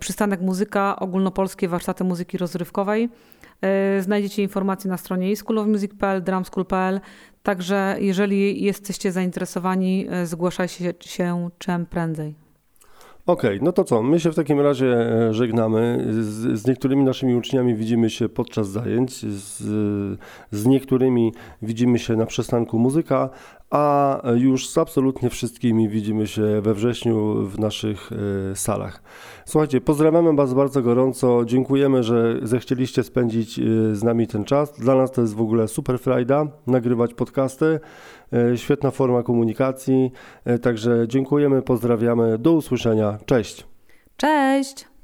Przystanek Muzyka, ogólnopolskie warsztaty muzyki rozrywkowej. Znajdziecie informacje na stronie schoolofmusic.pl, drumschool.pl. Także jeżeli jesteście zainteresowani, zgłaszajcie się czym prędzej. Okej, okay, no to co? My się w takim razie e, żegnamy. Z, z, niektórymi naszymi uczniami widzimy się podczas zajęć, z, z niektórymi widzimy się na przystanku muzyka, a już z absolutnie wszystkimi widzimy się we wrześniu w naszych e, salach. Słuchajcie, pozdrawiamy Was bardzo gorąco. Dziękujemy, że zechcieliście spędzić e, z nami ten czas. Dla nas to jest w ogóle super frajda nagrywać podcasty. E, świetna forma komunikacji. Także dziękujemy, pozdrawiamy. Do usłyszenia. Cześć. Cześć.